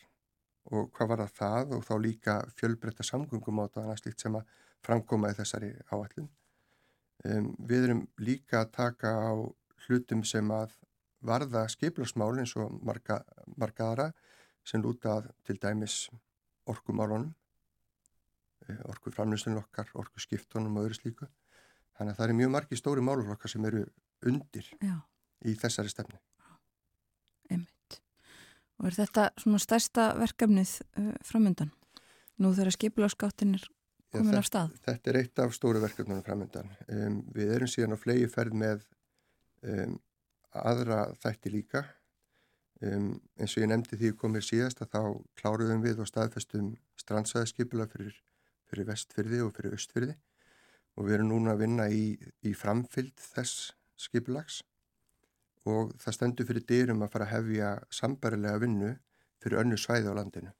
og hvað var það og þá líka fjölbreytta samgöngum á það slíkt sem að framkoma í þessari áallun. Um, við erum líka að taka á hlutum sem að varða skiplarsmál eins og marga, marga aðra sem lúta að til dæmis orkumálunum, orkuframlýstunum okkar, orkuskiptunum og öðru slíku. Þannig að það eru mjög margi stóri máluflokkar sem eru undir já, í þessari stefni. Og er þetta svona stærsta verkefnið uh, framundan? Nú þegar skipulagsgáttin er Já, komin þetta- af stað? Þetta er eitt af stóru verkefnunum framöndan. Um, við erum síðan á flegi ferð með um, aðra þætti líka. Um, eins og ég nefndi því að komið síðast að þá kláruðum við og staðfestum strandsæðaskipula fyrir, fyrir vestfyrði og fyrir östfyrði og við erum núna að vinna í, í framfylgd þess skipulags og það stendur fyrir dyrum að fara að hefja sambarilega vinnu fyrir önnu svæði á landinu.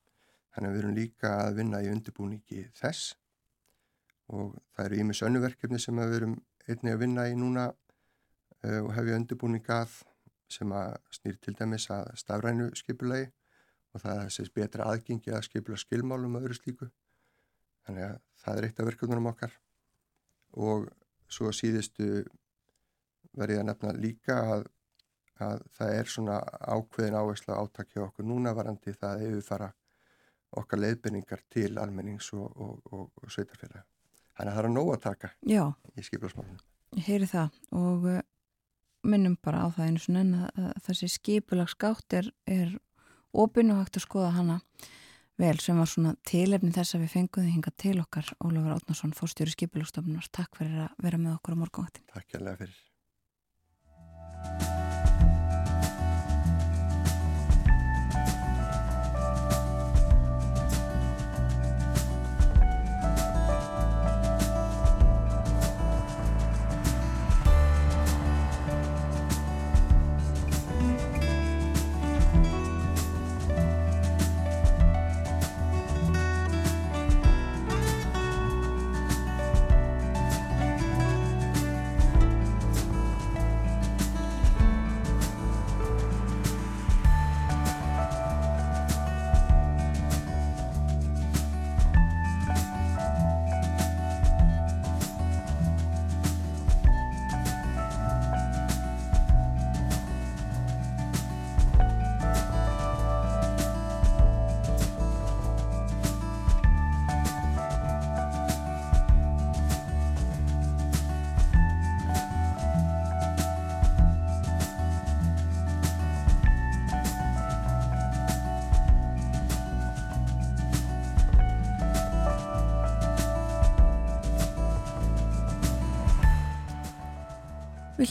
Þannig að við erum líka að vinna í undirbúningi þess og það eru ímis önnuverkefni sem við erum einnig að vinna í núna uh, og hefja undirbúning að sem að snýr til dæmis að stafrænu skipulagi og það er sérst betra aðgengi að skipula skilmálum og öðru slíku. Þannig að það er eitt af verkefnunum okkar og svo síðustu verði ég að nefna líka að, að það er svona ákveðin áhersla átakja okkur núna varandi það að yfirfara okkar leiðbyrningar til almennings og, og, og, og sveitarfélag. Þannig að það er að nóg að taka Já, í skipulagsmálunum. ég heyri það og uh, minnum bara á það einu svona en að, að þessi skipulagsgátt er, er opinn og hægt að skoða hana vel sem var svona tilefni þess að við fengum þið hinga til okkar Ólafur Átnarsson, fórstjóri skipulagsstofnunar Takk fyrir að vera með okkur á morgunvaktin Takk kærlega fyrir.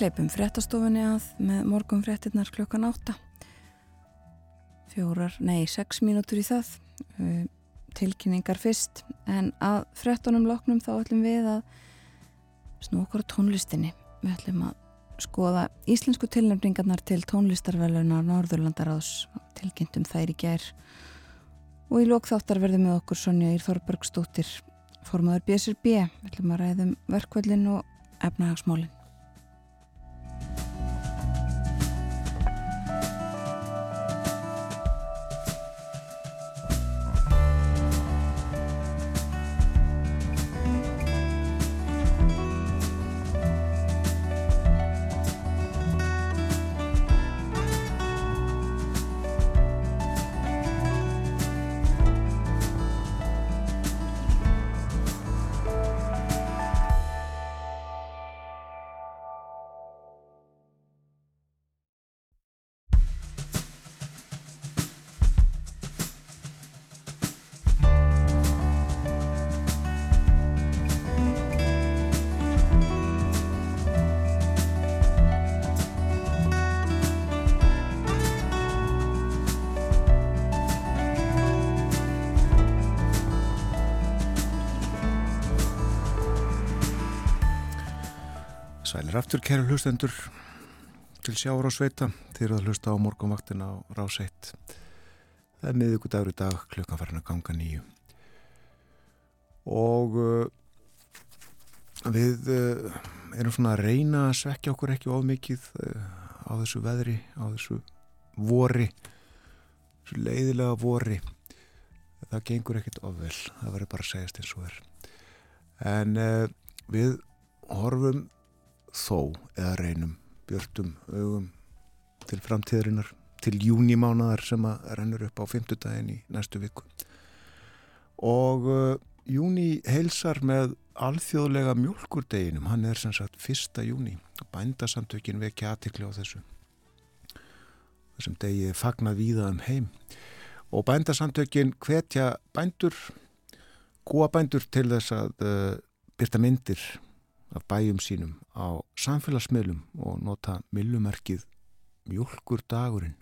Hleypum fréttastofunni að með morgun fréttinnar klukkan átta. Fjórar, nei, sex mínútur í það. Tilkynningar fyrst. En að fréttunum loknum þá ætlum við að snú okkur á tónlistinni. Við ætlum að skoða íslensku tilnefningarnar til tónlistarvelunar Norðurlandaráðs. Tilkynntum þær í gær. Og í lókþáttar verðum við okkur Sonja Ír Þorbergsdóttir, formadur BSRB. Við ætlum að ræðum verkvöldin og efnahagsmálin. Aftur kæru hlustendur til sjáur á sveita. Þeir eru að hlusta á morgunvaktin á rás 1 það er miðugudagur í dag klukkan farin að ganga nýju og uh, við uh, erum svona að reyna að svekja okkur ekki of mikið uh, á þessu veðri á þessu vori þessu leiðilega vori. Það gengur ekkit ofvel það verður bara að segjast eins og er. En við horfum þó eða reynum björtum augum til framtíðarinnar til júnimánaðar sem að rennur upp á fymtudaginn í næstu viku. Og uh, júni heilsar með alþjóðlega mjölkurdeginum hann er sem sagt fyrsta júni og bændasamtökin vekja aðtikli á þessu. Þessum degi fagnað víða um heim. Og bændasamtökin hvetja bændur góa bændur til þess að uh, byrta myndir af bæjum sínum á samfélagsmiðlum og nota millumerkið mjölkur dagurinn.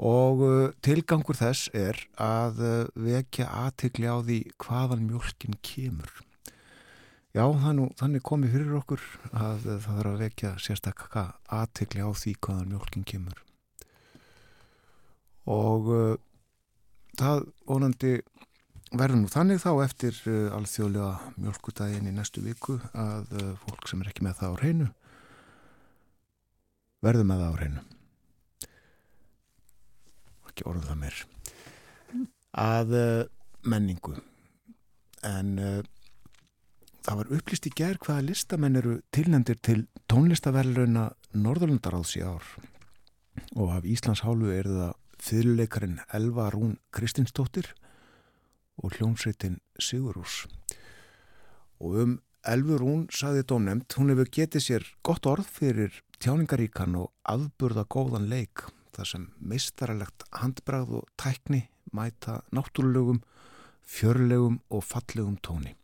Og uh, tilgangur þess er að uh, vekja aðtegli á því hvaðan mjölkin kemur. Já þannig, þannig komið fyrir okkur að uh, það þarf að vekja sérstakka aðtegli á því hvaðan mjölkin kemur. Og það vonandi verður nú þannig þá eftir uh, alþjóðlega mjölkudaginn í næstu viku að uh, fólk sem er ekki með það á reynu verður með það á reynu ekki orðum það mér að uh, menningu. En það var upplýst í gerð hvaða listamenn eru tilnendir til tónlistaverðlauna Norðurlandaráðs í ár. Og af Íslands hálfu er það fyrirleikarin Elva Rún Kristinsdóttir og hljómsveitin Sigurús. Og um Elfur hún saði dómnemt, hún hefur getið sér gott orð fyrir tjáningaríkan og aðburða góðan leik þar sem meistaralegt handbrað og tækni mæta náttúrulegum, fjörlegum og fallegum tóni.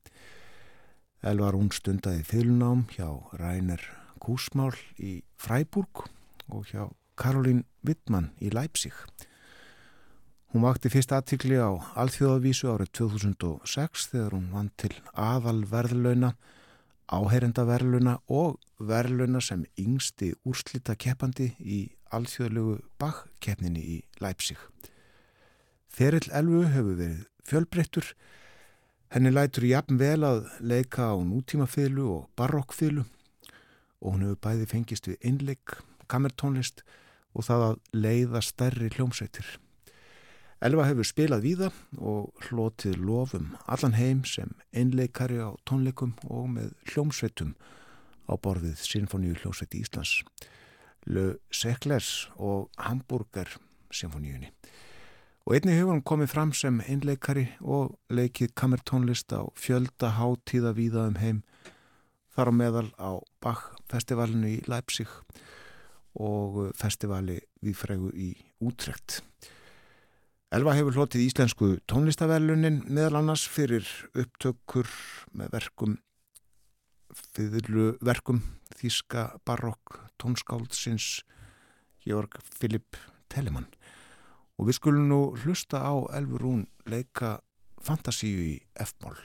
Elvar hún stundaði fylgnám hjá Rainer Kúsmál í Fræburg og hjá Karolín Wittmann í Leipzig. Hún vakti fyrst aðtikli á alþjóðavísu árið 2006 þegar hún vann til aðalverðlauna, áheirendaverðlauna og verðlauna sem yngsti úrslita keppandi í alþjóðlegu bakkeppninni í Leipzig. Ferill Elfu hefur verið fjölbreyttur, henni lætur jafn vel að leika á nútímafiðlu og barokkfiðlu og hún hefur bæði fengist við innleik, kamertónlist og það að leiða stærri hljómsveitir. Elva hefur spilað víða og hlotið lofum allan heim sem einleikari á tónleikum og með hljómsveitum á borðið Sinfoníu hljómsveiti Íslands, Le Seklers og Hamburger Sinfoníunni. Og einni hefur hann komið fram sem einleikari og leikið kamertónlist á fjölda hátíða víða um heim, þar á meðal á Bach-festivalinu í Leipzig og festivali við fregu í Útrekt. Elva hefur hlotið íslensku tónlistaverlunin meðal annars fyrir upptökur með verkum fyrirluverkum þíska barokk tónskáldsins Georg Philipp Telemann. Og við skulum nú hlusta á Elfur Rún leika fantasíu í F-mól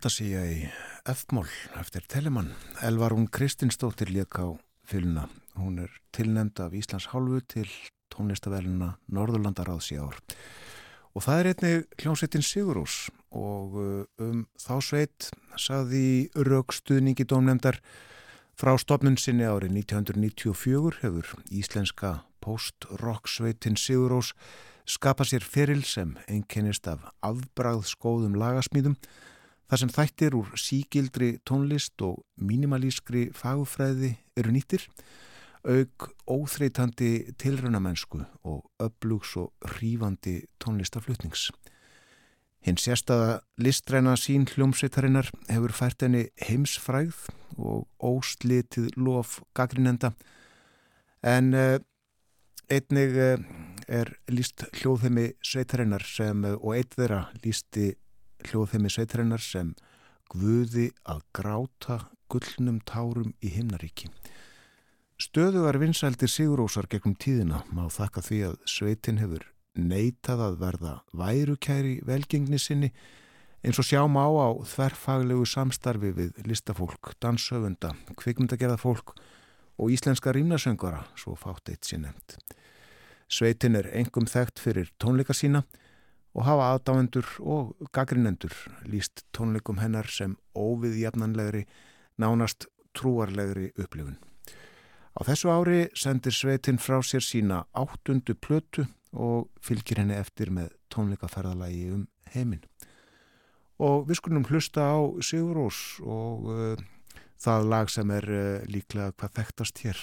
Fantasía í F-mól eftir Telemann. Elvarún Kristinsdóttir lék á fylguna. Hún er tilnæmd af Íslands hálfu til tónlistavelina Norðurlandaráðs í ár. Og það er einnig hljómsveitin Sigurús og uh, um þá sveit saði raukstuðningi dómnefndar frá stopnun sinni árið 1994 hefur íslenska post-rock sveitin Sigurús skapa sér feril sem einkennist af afbræðskóðum lagasmýðum þar sem þættir úr sígildri tónlist og mínimalískri fagufræði eru nýttir auk óþreytandi tilrönamennsku og upplugs og hrífandi tónlistaflutnings. Hinn sérstaða listræna sín hljómsveitarinnar hefur fært henni heimsfræð og óslitið lof gaggrinenda en uh, einnig uh, er líst hljóðheimi sveitarinnar sem, uh, og eitt þeirra lísti hljóðheimi sveitarinnar sem Guði að gráta gullnum tárum í himnaríki. Stöðugar vinsældir Sigurósar gegnum tíðina má þakka því að sveitin hefur neitað að verða værukæri velgengni sinni eins og sjáum á á þverfaglegu samstarfi við listafólk, danshöfunda, kvikmyndagerða fólk og íslenska rýmnasöngara, svo fátt eitt sér nefnd. Sveitin er engum þekkt fyrir tónleika sína og hafa aðdáendur og gaggrinendur líst tónleikum hennar sem óviðjafnanlegri, nánast trúarlegri upplifun. Á þessu ári sendir Sveitin frá sér sína áttundu plötu og fylgir henni eftir með tónleikaferðalagi um heiminn. Og við skulum hlusta á Sigur Rós og uh, það lag sem er uh, líklega hvað þekktast hér.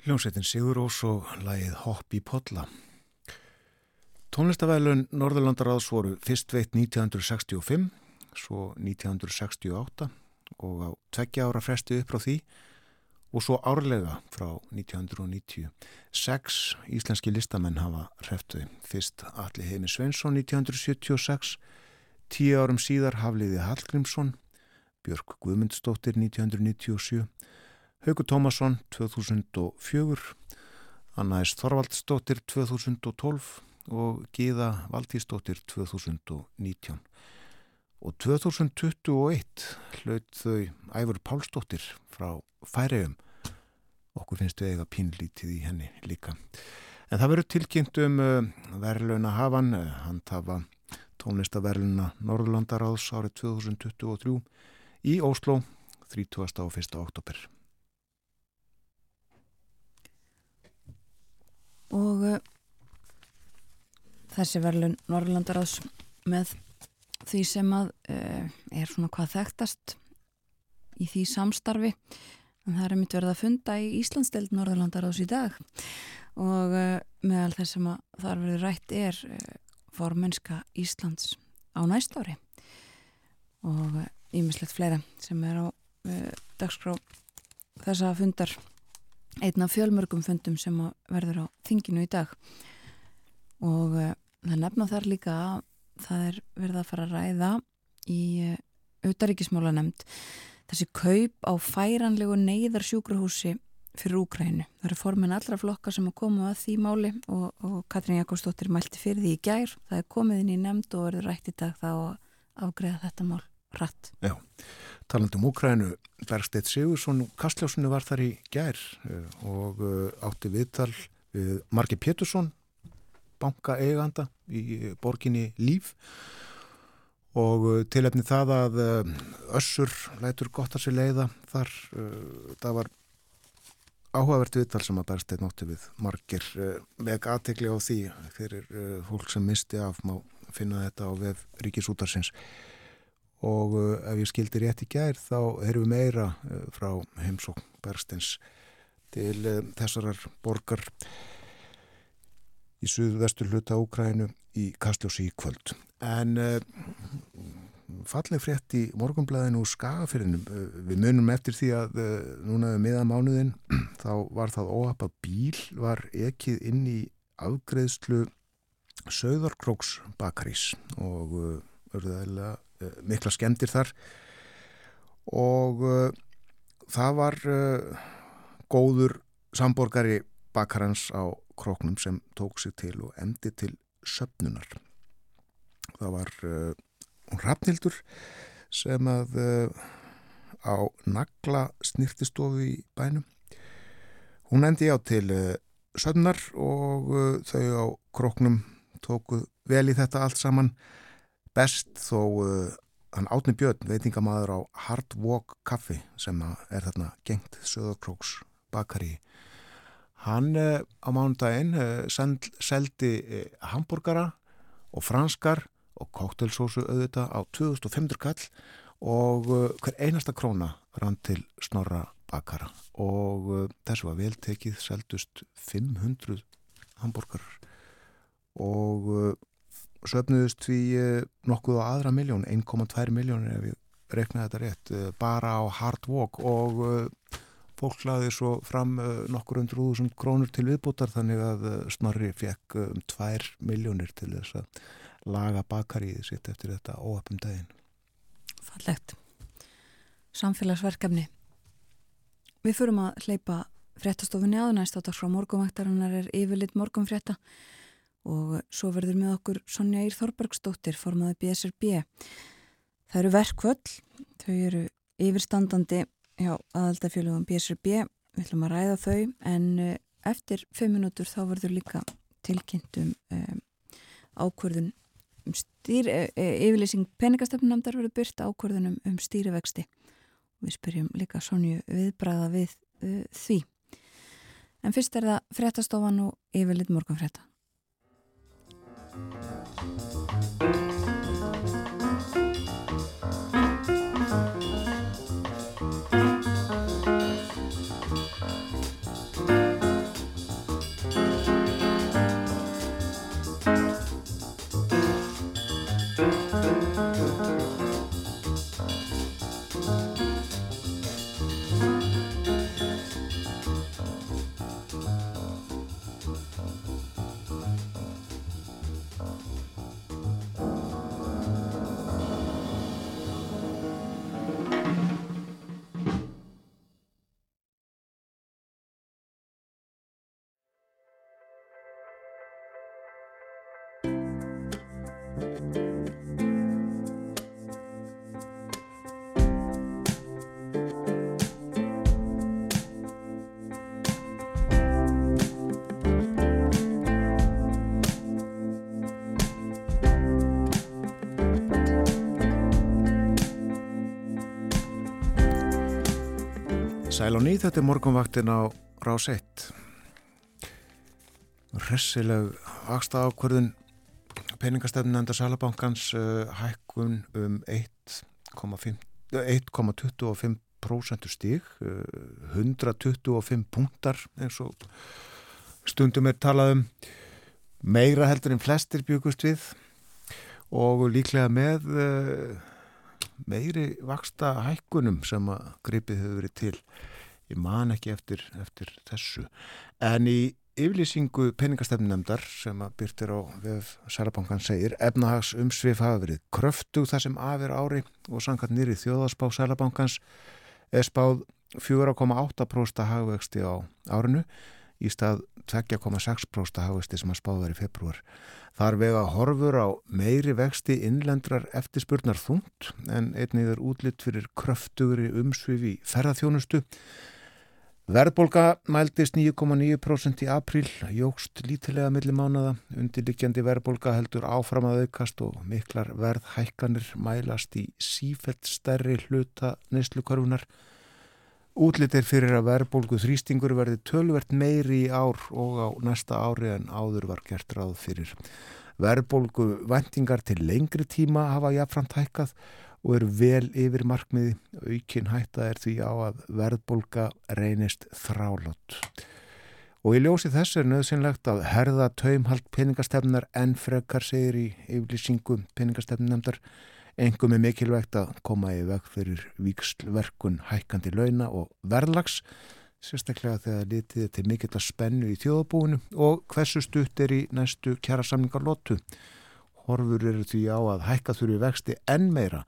Hljómsveitin Sigurós og lagið Hopp í Podla. Tónlistavælun Norðurlandaráðs voru fyrst veitt 1965, svo 1968 og á tveggja ára fresti upp frá því og svo árlega frá 1990. Seks íslenski listamenn hafa hreftuði. Fyrst Alli Heimi Svensson 1976, tíu árum síðar Hafliði Hallgrímsson, Björk Guðmundsdóttir 1997, Haugur Tómasson 2004, Anna S. Þorvaldsdóttir 2012 og Gíða Valdísdóttir 2019. Og 2021 hlaut þau Æfur Pálsdóttir frá Færiðum. Okkur finnst við eiga pínlítið í henni líka. En það verður tilkynnt um uh, verðlauna hafan, uh, hann tafa tónlistaverðluna Norðurlandaráðs árið 2023 í Ósló 30. og 1. oktober. Og uh, þessi verðlun Norrlandaráðs með því sem að uh, er svona hvað þekktast í því samstarfi. En það er mitt verið að funda í Íslandsdeild Norrlandaráðs í dag. Og uh, meðal þess sem að þar verið rætt er formennska Íslands á næst ári. Og ímislegt fleira sem er á dagskrá þessa fundar einn af fjölmörgum fundum sem verður á þinginu í dag og uh, það nefna þar líka að það er verið að fara að ræða í uh, utaríkismála nefnd þessi kaup á færanlegu neyðar sjúkrahúsi fyrir Úkrænu. Það eru formin allra flokka sem að koma að því máli og, og Katrín Jakobsdóttir mælti fyrir því í gær. Það er komið inn í nefnd og verður rætt í dag þá að afgreða þetta mál rætt. Já, talandum Úkrænu, Bergsteit Sigursson Kastljósunni var þar í gær uh, og uh, átti viðtal við Marki Pétursson, banka eiganda í borginni Líf. Og tilefni það að Össur lætur gott að sér leiða þar, það var áhugavert viðtal sem að Bergsteit nátti við margir veg aðtekli á því fyrir fólk sem misti af má finna þetta á vef Ríkisútarsins og uh, ef ég skildi rétt í gær þá erum við meira uh, frá heimsókn Bergsteins til uh, þessarar borgar í suðvestur hluta Úkrænu í Kastljósi í kvöld. En falleg frétt í morgunblæðinu úr skagafyrinum. Við munum eftir því að núna miða mánuðin þá var það óhappa bíl var ekið inn í afgreðslu Söðarkróks bakarís og örðaðilega mikla skemmtir þar og uh, það var uh, góður samborgari bakarans á króknum sem tók sig til og endi til söpnunar. Það var hún Rafnildur sem að á nagla snirtistofu í bænum. Hún endi á til söpnunar og þau á króknum tóku vel í þetta allt saman best þó uh, hann átni björn veitingamaður á Hard Walk kaffi sem er þarna gengt Söðarkróks bakari. Hann uh, á mánudaginn uh, seldi hambúrgara og franskar og koktelsósu auðvitað á 2500 kall og hver einasta króna rann til snorra bakara. Og þessu var veltekið seldust 500 hambúrgarar og söfnuðust því nokkuð á aðra miljón, 1,2 miljónir ef ég reknaði þetta rétt, bara á hard walk og fólk laði svo fram nokkur undir úðusund krónur til viðbútar þannig að Snorri fekk um 2 miljónir til þess að laga bakaríði sitt eftir þetta óöpum daginn. Fallegt. Samfélagsverkefni. Við fyrum að hleypa fréttastofunni aðunæst á dags frá morgunvæktarinnar er yfirleitt morgunfrétta og svo verður með okkur Sonja Ír Þorbergsdóttir formaði BSRB. Það eru verkvöld, þau eru yfirstandandi hjá aðaldafélagum BSRB, við ætlum að ræða þau en eh, eftir 5 minútur þá verður líka tilkynntum um, ákvörðun um stýr, e, e, yfirleysing peningastefnumnæmdar verður byrt ákvörðunum um stýrivexti og við spyrjum líka Sonju viðbræða við uh, því. En fyrst er það fréttastofan og yfirleitt morgunfrétta. Thank you. Sæl og nýð, þetta er morgunvaktin á Rás 1. Ressileg vaksta ákvörðun peningastefnin enda Sælabankans uh, hækkun um 1,5 1,25% stíg, uh, 125 punktar eins og stundum er talað um meira heldur en flestir byggust við og líklega með uh, meiri vaksta hækkunum sem að gripið hefur verið til. Ég man ekki eftir, eftir þessu. En í yflýsingu peningastefnunemdar sem að byrtir á vef Sælabankan segir efnahags umsvið hafa verið kröftu það sem afir ári og sangat nýri þjóðaspá Sælabankans er spáð 4,8% hagvexti á árinu í stað 2,6% hagvexti sem að spáð verið í februar. Þar vega horfur á meiri vexti innlendrar eftirspurnar þungt en einnig er útlitt fyrir kröftugri umsvifi ferðarþjónustu. Verðbólga mældist 9,9% í apríl, jógst lítilega milli mánada, undirlikjandi verðbólga heldur áfram að aukast og miklar verðhækkanir mælast í sífelt stærri hluta neyslukorfunar. Útlitir fyrir að verðbólgu þrýstingur verði tölvert meiri í ár og á næsta ári en áður var gert ráð fyrir. Verðbólgu vendingar til lengri tíma hafa jafnframt hækkað og eru vel yfir markmiði. Aukin hætta er því á að verðbólga reynist þrálott. Og í ljósi þess er nöðsynlegt að herða taumhald peningastefnar en frekar segir í yfirlýsingu peningastefnunemdar Engum er mikilvægt að koma í veg fyrir vikslverkun hækkandi launa og verðlags, sérstaklega þegar litið er til mikill að spennu í þjóðabúinu og hversu stutt er í næstu kjara samningarlótu. Horfur eru því á að hækka þurfi vexti enn meira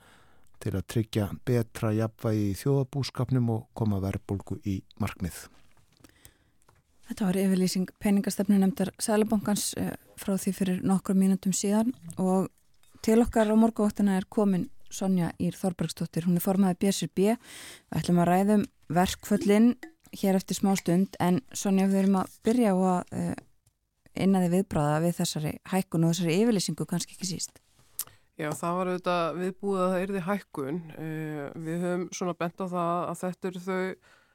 til að tryggja betra jafnvægi í þjóðabúskapnum og koma verðbólgu í markmið. Þetta var yfirlýsing peningastefnu nefndar Sælabankans eh, frá því fyrir nokkru mínutum síðan og Til okkar á morguvaktina er komin Sonja Ír Þorbergsdóttir, hún er formaði BSRB. Við ætlum að ræðum verkföllin hér eftir smá stund en Sonja við erum að byrja á að uh, innaði viðbráða við þessari hækkun og þessari yfirlýsingu kannski ekki síst. Já, það var auðvitað viðbúið að það erði hækkun. Uh, við höfum svona bent á það að þetta eru þau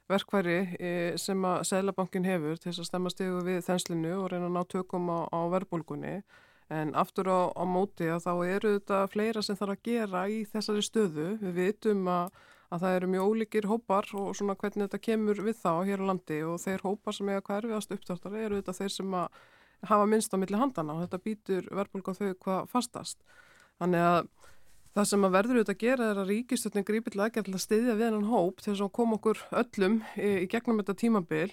verkværi uh, sem að Sælabankin hefur til þess að stemma stegu við þenslinu og reyna að ná tökum á, á verðbólgunni. En aftur á, á móti að þá eru þetta fleira sem þarf að gera í þessari stöðu. Við vitum að, að það eru mjög ólíkir hópar og svona hvernig þetta kemur við þá hér á landi og þeir hópar sem eiga hverfiðast upptáttar eru þetta þeir sem að hafa minnst á milli handana og þetta býtur á þau hvað fastast. Þannig að það sem að verður auðvitað að gera er að ríkistöldin grípið til aðgerð til að styðja við hennan hóp til þess að koma okkur öllum í, í gegnum þetta tímabil.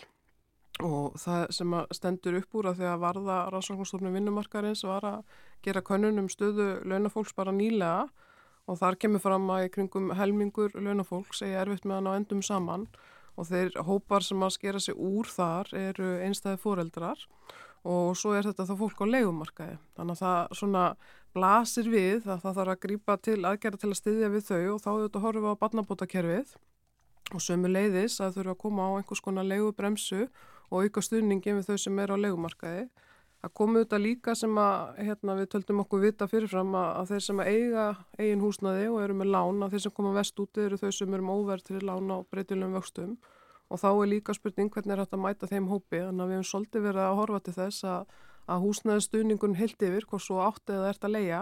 Og það sem stendur upp úr að því að varða rannsóknarstofnum vinnumarkarins var að gera könnunum stöðu launafólks bara nýlega. Og þar kemur fram að í kringum helmingur launafólks eigi erfitt með hann á endum saman. Og þeir hópar sem að skera sig úr þar eru einstæði fóreldrar og svo er þetta þá fólk á leikumarkaði þannig að það svona blasir við að það þarf að grípa til aðgerða til að styðja við þau og þá er þetta horfið á barnabótakerfið. Og sömu leiðis að þurfa að koma á einhvers konar leigubremsu og auka stuðningin við þau sem er á legumarkaði. Það komu þetta líka sem að hérna, við töldum okkur vita fyrirfram að, þeir sem að eiga eigin húsnaði og eru með lán, að þeir sem koma vest úti eru þau sem eru með óverð til lán á breytilegum vöxtum og þá er líka spurning hvernig er þetta að mæta þeim hópi að við hefum svolítið verið að horfa til þess að, að húsnaði stuðningun heilt yfir, hvort svo átti eða ert að leia,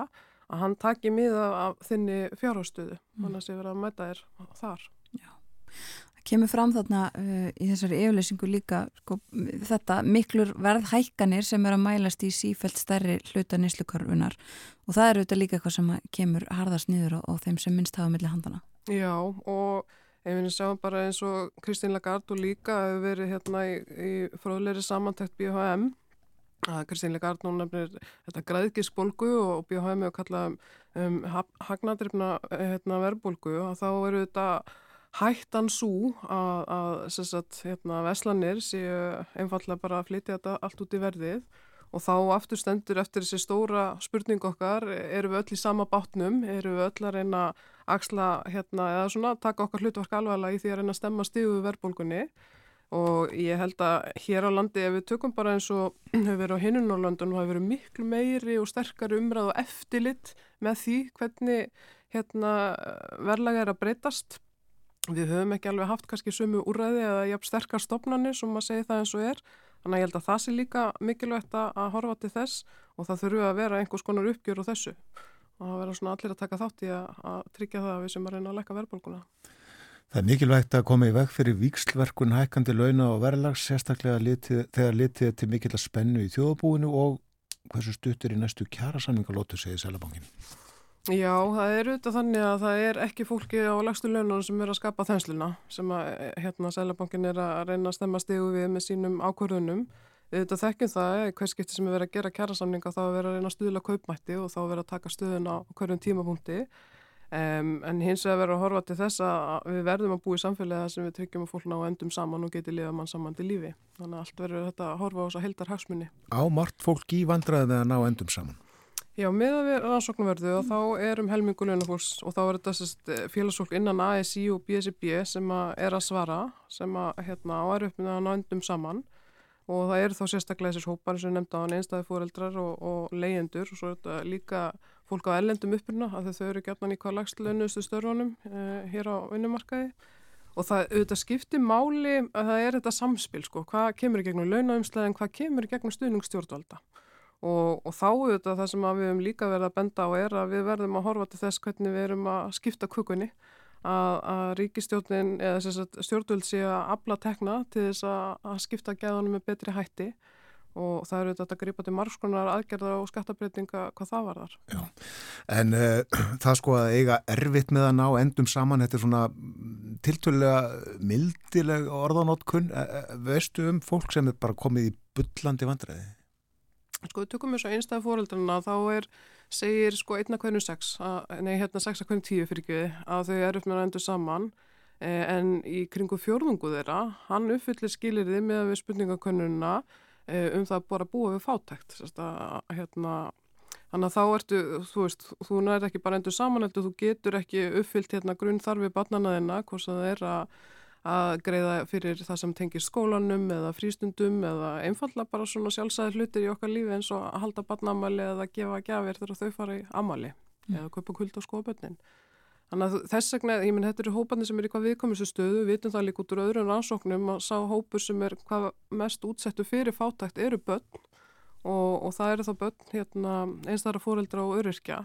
að hann taki miða af þinni fjárhástöðu, mm. það sé verið að mæta þér þar. Já, það kemur fram þarna uh, í þessari yfirleysingu líka sko, þetta miklur verðhækkanir sem er að mælast í sífælt stærri hluta nýslukarfunar og það er auðvitað líka eitthvað sem kemur harðast niður á, á þeim sem minnst hafa milli handana. Já, og ef við sjáum bara eins og Kristín Lagarde og líka hefur verið hérna í, í fróðleiri samantækt BHM að Kristín Lagarde nú nefnir þetta græðgisbólgu og BHM hefur kallað um, um hagnadrifna hérna, verðbólgu. Og þá eru þetta hættan svo að, að sagt, hérna, veslanir séu einfallega bara að flytja þetta allt út í verðið. Og þá aftur stendur eftir þessi stóra spurning okkar, eru við öll í sama bátnum, eru við öll að reyna að axla hérna eða svona taka okkar hlutverk alveg í því að reyna að stemma stíðu verðbólgunni. Og ég held að hér á landi ef við tökum bara eins og hefur verið á hinnun á landun og hefur verið miklu meiri og sterkari umræð og eftirlitt með því hvernig hérna verðlaga er að breytast. Við höfum ekki alveg haft kannski sumu úræði eða jafn sterkar stopnarnir sem að segja það eins og er. Þannig að ég held að það sé líka mikilvægt að horfa til þess og það þurfu að vera einhvers konar uppgjör á þessu og það verður svona allir að taka þátt í að, að tryggja það að við sem að reyna að lekka verðbólguna. Það er mikilvægt að koma í veg fyrir vikslverkun hækandi launa og verðlags sérstaklega litið, þegar litið til mikill að spennu í þjóðbúinu og hversu stuttur í næstu kjærasamningalótu segið Sælabankin. Já, það er auðvitað þannig að það er ekki fólki á lagstu laununum sem er að skapa þensluna sem að hérna Sælabankin er að reyna að stemma stegu við með sínum ákvörðunum. Auðvitað þekkjum það, hvers skipti sem er verið að gera kjærasamninga þá er verið að reyna að stuðla kaupmætti og þá er verið að taka stuðun á hverjum tímapunkti. Um, en hins vegar verður að horfa til þess að við verðum að búa í samfélagi sem við tryggjum að fólk ná endum saman og geti liða mann saman til lífi. Þannig að allt verður þetta að horfa á þess að heldar hagsmunni. Á margt fólk í vandraði að ná endum saman? Já, með að við rannsóknarverðu og þá er um helmingu launafólks og þá er þetta sest, félagsfólk innan ASI og BSB sem að er að svara sem að hérna á erfum að nándum saman og það eru þá sérstaklega þessir hópar sem nefnda á hann einstæði fóreldrar og, og leyendur og svo er þetta líka fólk á ellendum uppurna að þau eru gætnan í hvað lagst launustu störfunum eh, hér á vinnumarkaði. Og það auðvitað skiptir máli að það er þetta samspil sko, hvað kemur í gegnum launaumslega en hvað kemur í gegnum stuðningsstjórnvalda Og, og þá auðvitað það sem við hefum líka verið að benda á er að við verðum að horfa til þess hvernig við erum að skipta kukunni að, að ríkistjórnin eða stjórnvöld sé að abla tekna til þess að, að skipta gæðunum með betri hætti og það eru þetta að gripa til margskonar aðgerða og skattabreitinga hvað það var þar. Já, en uh, það sko að eiga erfitt með að ná endum saman, þetta er svona tiltölulega mildileg orðanótkun, veistu um fólk sem er bara komið í bullandi vandræði? Sko, við tökum þess að einstæða fóreldrarna þá er, segir sko einna hverju sex, að, nei hérna sex að hverju tíu fyrir ekki, að þau eru upp með að endur saman. Eh, en í kringu fjórðungu þeirra, hann uppfyllir skilir þið með við spurningakönnuna eh, um það bara búa við fátækt, Sesta, hérna, þannig að þá ertu, þú veist, þú nærið ekki bara endur saman, heldur þú getur ekki uppfyllt hérna grunn þarfi barnana þina, hvort það er að að greiða fyrir það sem tengir skólanum eða frístundum eða einfalla bara svona sjálfsæðir hlutir í okkar lífi eins og að halda barnamali eða gefa gafir þegar þau fara í amali mm. eða kaupa kult á skóabötnin. Þannig að þess vegna, ég minn, þetta eru hópanir sem er í hvað viðkomistu stöðu, við vitum það líka út úr öðrum rannsóknum að sá hópur sem er hvað mest útsettu fyrir fátækt eru börn og, og það eru þá börn hérna, einstæðara fóreldra og öryrkja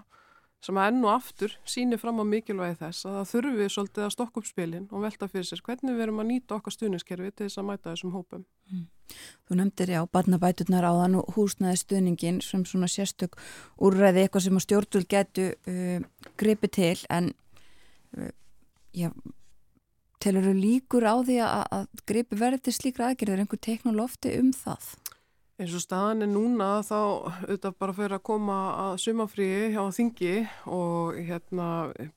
sem að enn og aftur sýnir fram á mikilvægi þess að það þurfi svolítið að stokka upp spilin og velta fyrir sér hvernig við erum að nýta okkar stuðningskerfi til þess að mæta þessum hópum. Mm. Þú nefndir já, barnabæturnar á þann og húsnaði stuðningin sem svona sérstök úrræði eitthvað sem að stjórnvöld getu uh, gripi til en uh, já, telur þú líkur á því að, að gripi verði til slíkra aðgerðir einhver teknolófti um það? Eins og staðan er núna þá auðvitað bara fyrir að koma að sumafríi hjá þingi og hérna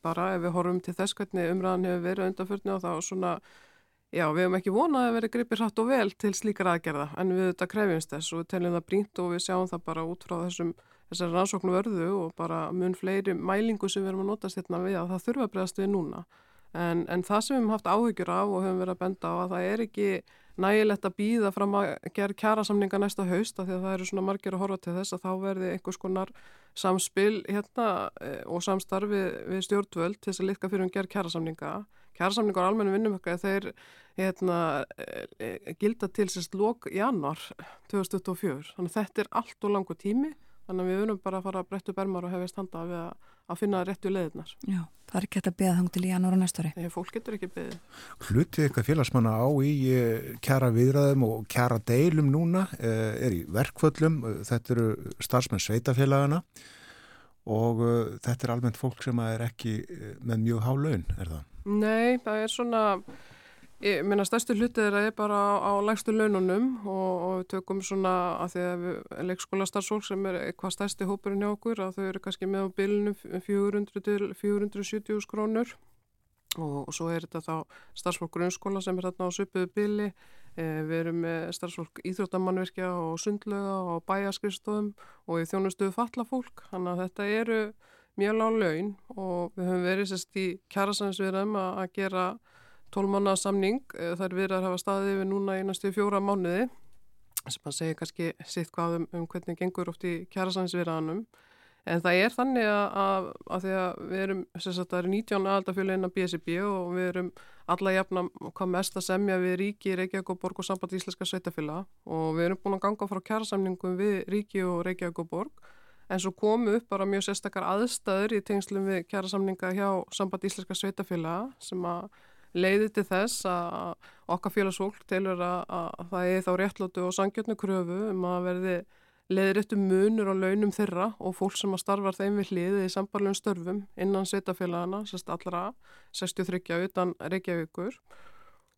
bara ef við horfum til þess hvernig umræðan hefur verið undanförni og þá svona já við hefum ekki vonað að vera gripið hratt og vel til slíkar aðgerða en við auðvitað krefjumst þess og við teljum það brínt og við sjáum það bara út frá þessum þessar rannsóknu vörðu og bara mun fleiri mælingu sem við erum að notast hérna við að það þurfa að bregðast við núna en, en það sem við hefum haft áhyggjur af og hefum verið að benda á að það er ekki nægilegt að býða fram að gera kjærasamninga næsta haust af því að það eru svona margir að horfa til þess að þá verði einhvers konar samspil hérna eh, og samstarfi við stjórnvöld til þess að litka fyrir um gera kjærasamninga. Kjærasamningar á almennu vinnumökkaði þeir hérna, eh, gilda til sérst lók januar 2024. Þannig að þetta er allt og langu tími Þannig að við vunum bara að fara að brettu bermar og hefist handa við að, að finna réttu leðinar. Já, það er ekki hægt að beða þang til í janúar og næsta ári. Þegar fólk getur ekki beðið. Hlutið eitthvað félagsmanna á í eh, kjara viðræðum og kjara deilum núna, eh, er í verkföllum, eh, þetta eru starfsmenn sveitafélagana og eh, þetta er almennt fólk sem er ekki með mjög há laun, er það? Nei, það er svona, ég meina stærstu hlutið er að ég bara á, á lægstu laununum og, og við tökum svona að því að leikskóla starfsfólk sem er eitthvað stærsti hópurinn hjá okkur að þau eru kannski með á bilinu 400 til 470 krónur. Og, og svo er þetta þá starfsfólk grunnskóla sem er þarna á söpuðu bili. Eh, við erum með starfsfólk íþróttamannverkja og sundlega og bæjaskristóðum og í þjónustuðu falla fólk. Þannig að þetta eru mjög lág laun og við höfum verið sérst í kjærasansviðram að, að gera 12 mánuða samning Eh, þær viðrar hafa staðið við núna næstu fjóra mánuði sem að segja kannski sitt hvað um, um hvernig gengur oft í kjærasansviðranum En það er þannig að, að, að því að við erum, sem sagt, það eru 19 aðaldafjölu innan BSB og við erum alla jafna hvað mest að semja við Ríki, Reykjavík og Borg og Samband Íslenska Sveitafjöla og við erum búin að ganga frá kjærasamningum við Ríki og Reykjavík og Borg en svo komu upp bara mjög sérstakar aðstæður í tengslum við kjærasamninga hjá Samband Íslenska Sveitafjöla sem að leiði til þess að okkar félagsfólk telur að, að það er þá réttlótu og sangjörnu kröfu um að verði leiðréttu munur á launum þeirra og fólk sem að starfa þeim við hliðið í sambarlegum störfum innan sveitafélagana, sérst allra 63 utan Reykjavíkur.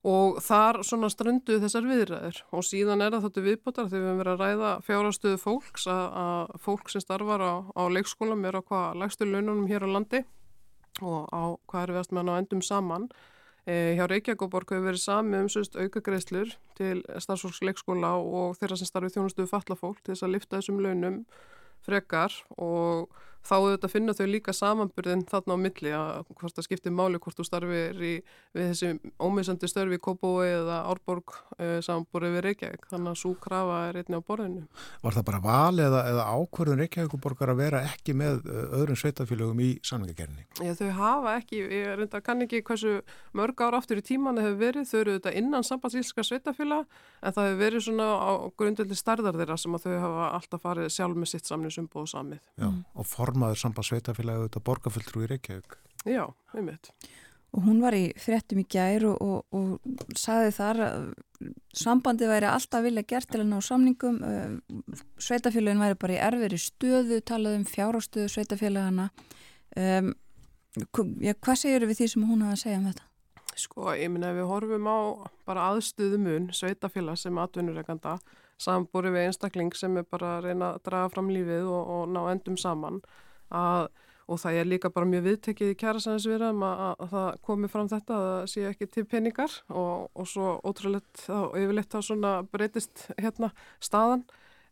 Og þar svona strönduð þessar viðræður. Og síðan er það þáttu viðbútar þegar við höfum verið að ræða fjárastöðu fólks að, að fólk sem starfar á, á leikskólam er á hvað lægstu laununum hér á landi og á hvað er við að menna á endum saman E, hjá Reykjavíkuborg hefur verið sami um sérst aukagreislur til starfsfólks leikskóla og þeirra sem starfið þjónustuðu fallafólk til þess að lifta þessum launum frekar og þá auðvitað finna þau líka samanburðin þarna á milli að hvort það skiptir máli hvort þú starfir í, við þessi ómisandi störfi í Kópói eða Árborg e, samanburðið við Reykjavík þannig að svo krafa er einni á borðinu. Var það bara val eða, eða ákvörðun Reykjavíkuborgar að vera ekki með uh, öðrum sveitafélögum í samlingagerni? Já, þau hafa ekki, ég reynda kann ekki hversu mörg ár aftur í tíman það hefur verið, þau eru þetta innan sambandsílska sveitafélag en það hefur verið svona á grundveldi starðar Já, og formaður sambandsveitafélagi þetta borgarfulltrú í Reykjavík. Já, einmitt. Og hún var í fréttum í gær og, og, og saði þar að sambandi væri alltaf vilja gert til að ná samningum. Sveitafélagin væri bara í erfiri stöðu, talað um fjárástöðu sveitafélagana. Um, ja, hvað segir við því sem hún hafa að segja um þetta? Sko, ég minna ef við horfum á bara aðstöðumun sveitafélag sem atvinnureikanda sambúri við einstakling sem er bara að reyna að draga fram lífið og, og ná endum saman. Að, og það er líka bara mjög viðtekið í kjærasæðisverðum að, að, að það komi fram þetta að það sé ekki til peningar og, og svo ótrúlegt og yfirleitt þá svona breytist hérna staðan.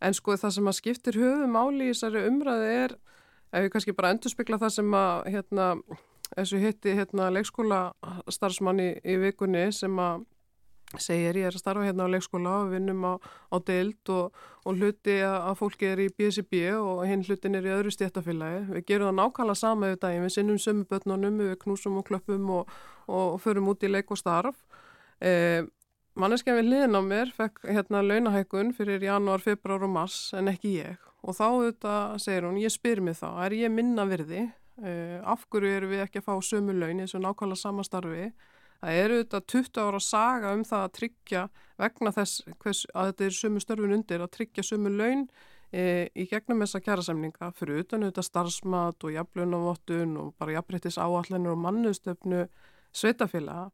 En sko það sem að skiptir höfum áli í þessari umræði er ef við kannski bara endurspikla það sem að hérna þessu hitti hérna leikskóla starfsmann í, í vikunni sem að segir ég er að starfa hérna á leikskóla og vinnum á, á deild og, og hluti að fólki er í BSB og hinn hlutin er í öðru stjættafélagi. Við gerum það nákvæmlega sama yfir daginn, við sinnum sömu börnunum, við knúsum og klöppum og, og förum út í leik og starf. Eh, Manneskja við hliðin á mér fekk hérna launahækun fyrir janúar, februar og mars en ekki ég og þá þetta segir hún, ég spyr mig þá, er ég minna virði? Eh, af hverju eru við ekki að fá sömu laun eins og nákvæmlega sama starfi? Það eru þetta 20 ára saga um það að tryggja vegna þess hvers, að þetta er sumu störfun undir að tryggja sumu laun e, í gegnum þessa kjærasemninga fyrir utan auðvitað starfsmat og jafnlaunavottun og bara jafnrættis áallinur og mannuðstöfnu sveitafélaga.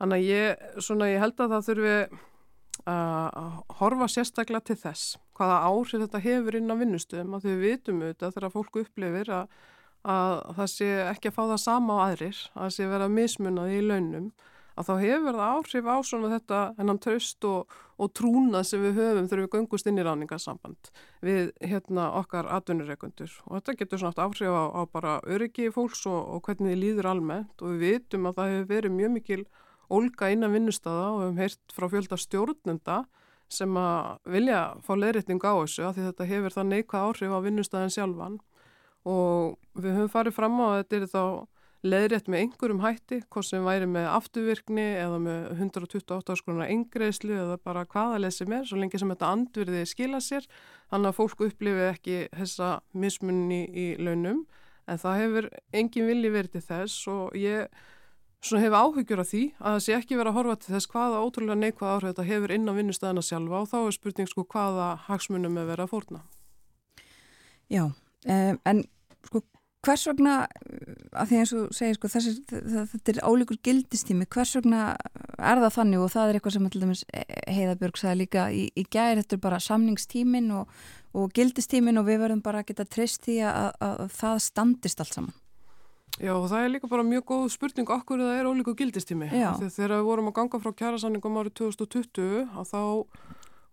Þannig að ég, svona, ég held að það þurfi að horfa sérstaklega til þess hvaða áhrif þetta hefur inn á vinnustöðum að þau vitum auðvitað þegar fólku upplifir að að það sé ekki að fá það sama á aðrir, að það sé vera mismunað í launum, að þá hefur það áhrif á svona þetta hennan tröst og, og trúnað sem við höfum þegar við göngust inn í ráningarsamband við hérna okkar atvinnureikundur og þetta getur svona áhrif á, á bara öryggi fólks og, og hvernig þið líður almennt. Og við vitum að það hefur verið mjög mikil ólga innan vinnustada og við hefum heyrt frá fjölda stjórnenda sem að vilja fá leirritning á þessu að þetta hefur það neikvað áhrif á vinnustæðin sjálfan og við höfum farið fram á að þetta er þá leiðrétt með einhverjum hætti, hvort sem væri með afturvirkni eða með 128 skronar engreislu eða bara hvaða leið sem er, svo lengi sem þetta andvirði skila sér, þannig að fólk upplifi ekki þessa mismunni í launum, en það hefur engin vilji verið til þess og ég svona hefur áhyggjur af því að það sé ekki verið að horfa til þess hvaða ótrúlega neikvæða áhrif þetta hefur inn á vinnustæðina sjálfa og þá er spurning sko hvaða hagsmunum er verið að fórna. Já, um, en sko hvers vegna, að því eins og segir sko þessi, þetta er álíkur gildistími, hvers vegna er það þannig og það er eitthvað sem dæmis Heiðabjörg sagði líka í, í gæri, þetta er bara samningstímin og, og gildistímin og við verðum bara að geta treyst því að, að, að það standist allt saman. Já og það er líka bara mjög góð spurning okkur það er ólíku gildistími. Þegar við vorum að ganga frá kjærasamningum árið 2020 að þá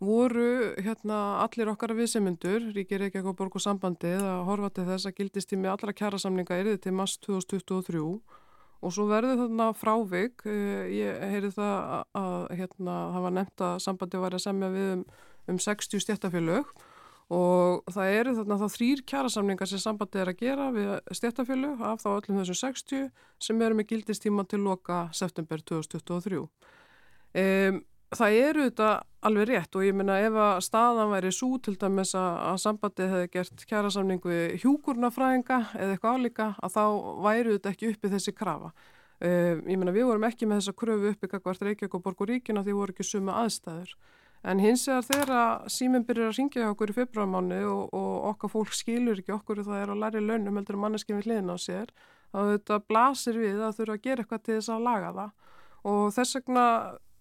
voru hérna allir okkar viðsemundur, Ríkir Reykjavík og Borg og sambandið að horfa til þess að gildistími allra kjærasamninga erði til mars 2023 og svo verður þarna frávik, eh, ég heyri það að, að hérna, það var nefnt að sambandið var að semja við um, um 60 stjættafélög og það eru þarna þá þrýr kjærasamningar sem sambandið er að gera við stjættafélög af þá öllum þessum 60 sem eru með gildistíma til loka september 2023. Um, það eru þetta alveg rétt og ég minna ef að staðan væri svo til dæmis að, að sambandið hefði gert kjærasamningu hjúkurnafræðinga eða eitthvað álíka að þá væru þetta ekki uppi þessi krafa. Uh, ég minna við vorum ekki með þessa kröfu uppi kakvart Reykjavík og Borgur Ríkina því voru ekki suma aðstæður. En hins vegar þegar síminn byrjar að ringja okkur í februarmáni og, og okkar fólk skilur ekki okkur það er að læri launum heldur manneskinn við hliðin á sér að þetta blasir við að þurfa að gera eitthvað til þess að laga það og þess vegna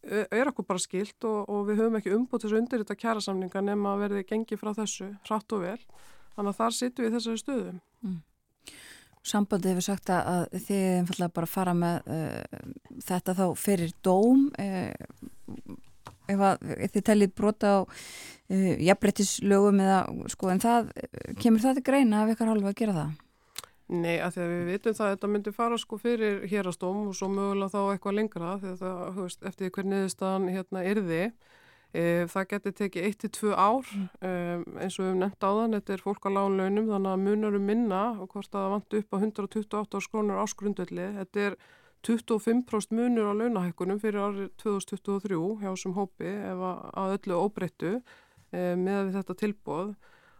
er okkur bara skilt og, og við höfum ekki umbútt þessu undir þetta kjærasamninga nema að verði gengið frá þessu hratt og vel þannig að þar sittum við í þessari stöðu mm. Sambandi hefur sagt að þið einfallega bara fara með uh, þetta þá fyrir dóm uh, ef, ef þið tellið brota á uh, jafnbrettislögum eða sko en það kemur það til greina af ykkar hálfa að gera það? Nei, að því að við vitum það að þetta myndi fara sko fyrir hérastóm og svo mögulega þá eitthvað lengra þegar það, höfst, eftir hvernig niðurstaðan hérna yrði. E, það getur tekið 1-2 ár e, eins og við nefnt á þann, þetta er fólk á lánlaunum þannig að munarum minna og hvort það vantu upp á 128 áskrónur áskrundvelli. Þetta er 25% munur á launahækkunum fyrir árið 2023 hjá þessum hópi ef að öllu óbreyttu e, með þetta tilbóð.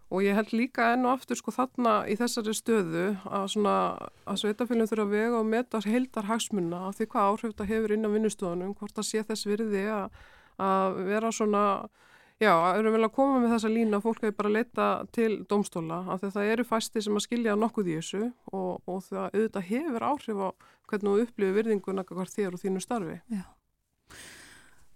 Og ég held líka enn og aftur sko þarna í þessari stöðu að svona að sveitafélum þurfa að vega og meta heildar hagsmunna af því hvað áhrif þetta hefur inn á vinnustofunum, hvort það sé þess virði að, að vera svona, já, að eru vel að koma með þessa lína að fólk hefur bara leita til domstóla af því það eru fæsti sem að skilja nokkuð í þessu og, og það auðvitað hefur áhrif á hvernig þú upplifir virðinguna hvað þér og þínu starfi. Já,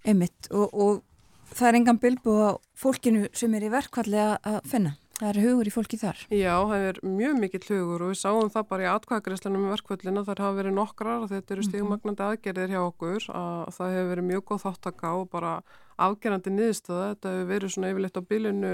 einmitt og, og það er engan bilbu á fólkinu sem er í verkvalli að finna. Það er hugur í fólki þar. Já, það er mjög mikill hugur og við sáum það bara í atkvæðagreslunum með verkvöldina. Það hafa verið nokkrar og þetta eru stígumagnandi aðgerðir hjá okkur. Að það hefur verið mjög góð þáttaka og bara afgerandi niðurstöða. Þetta hefur verið svona yfirleitt á bylunu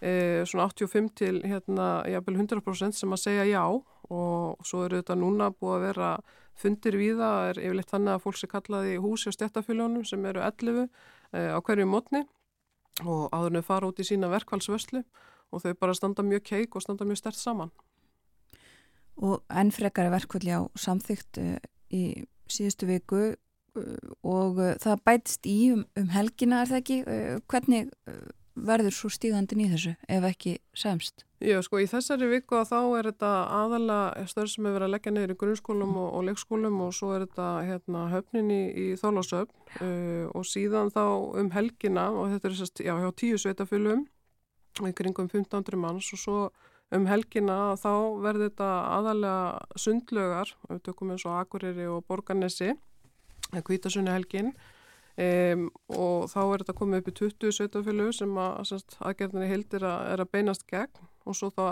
e, svona 85 til hérna, jafnvel 100% sem að segja já og svo eru þetta núna búið að vera fundir við það. Er yfirleitt þannig að fólk sé kallaði í húsi á stjættafyljónum sem eru 11 e, á hverju mótni og áðurinu fara út í sína verkvælsvöslu og þau bara standa mjög keik og standa mjög stert saman. Og enn frekar er verkvöldi á samþygt uh, í síðustu viku uh, og það bætist í um, um helgina, er það ekki? Hvernig verður svo stígandin í þessu ef ekki semst? Já, sko, í þessari viku að þá er þetta aðalega störð sem er verið að leggja neyður í grunnskólum og, og leikskólum og svo er þetta hérna, höfnin í, í þólasöfn og síðan þá um helgina og þetta er sérst, já, hjá tíu sveitafylum í kringum 1500 manns og svo um helgina þá verður þetta aðalega sundlögar, við tökum eins og Akureyri og Borganesi, kvítasunni helgin um, og þá er þetta komið upp í 20 sveitafjölu sem að aðgerðinni hildir að, er að beinast gegn og svo þá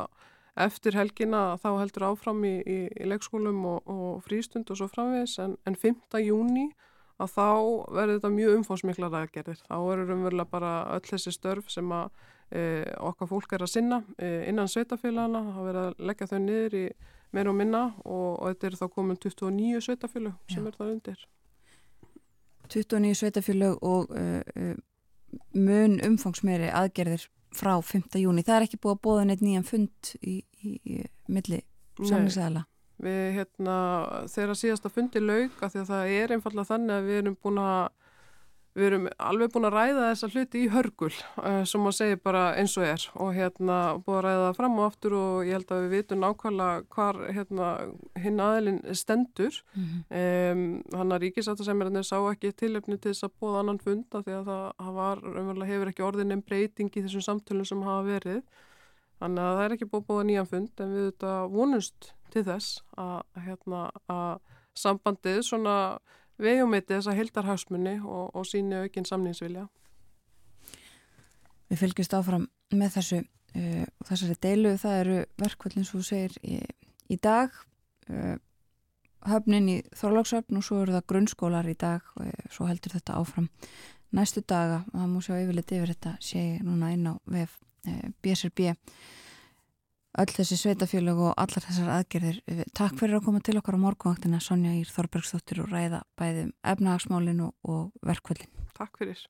eftir helgina þá heldur áfram í, í, í leikskólum og, og frístund og svo framvegs en, en 5. júni að þá verður þetta mjög umfósmiklar aðgerðir. Þá eru umverulega bara öll þessi störf sem að e, okkar fólk er að sinna e, innan sveitafélagana. Það verður að leggja þau niður í meira og minna og, og þetta er þá komin 29 sveitafélag sem Já. er það undir. 29 sveitafélag og uh, mun umfangsmeiri aðgerðir frá 5. júni. Það er ekki búið að bóða neitt nýjan fund í, í, í milli samlingsæðala. Við, hérna, þegar síðasta fundi lauk að því að það er einfallega þannig að við erum búin að við erum alveg búin að ræða þessa hluti í hörgul uh, sem maður segir bara eins og er. Og hérna búin að ræða það fram og aftur og ég held að við vitum nákvæmlega hvar hérna, hinn aðilinn stendur. Um, hann að ríkisáttasemjörnir sá ekki tilöfni til þess að bóða annan fund af því að það, var, umverulega hefur ekki orðin en breyting í þessum samtölum sem hafa verið. Þannig að það er ekki búið bóða nýjan fund en við þetta vonust til þess að, hérna, að sambandið svona vegumiti þessa hildarhagsmunni og, og síni aukinn samningsvilja. Við fylgjumst áfram með þessu uh, þessari deilu, það eru verkvöldin svo segir í, í dag uh, höfnin í Þorlákshöfn og svo eru það grunnskólar í dag. Og uh, svo heldur þetta áfram næstu daga. Og það múi sjá yfirleitt yfir þetta sé núna inn á uh, BSRB öll þessi sveitafélög og allar þessar aðgerðir. Takk fyrir að koma til okkar á morgunvaktina Sonja Ír Þorbergsdóttir og ræða bæðum efnahagsmálinu og verkvöldin. Takk fyrir.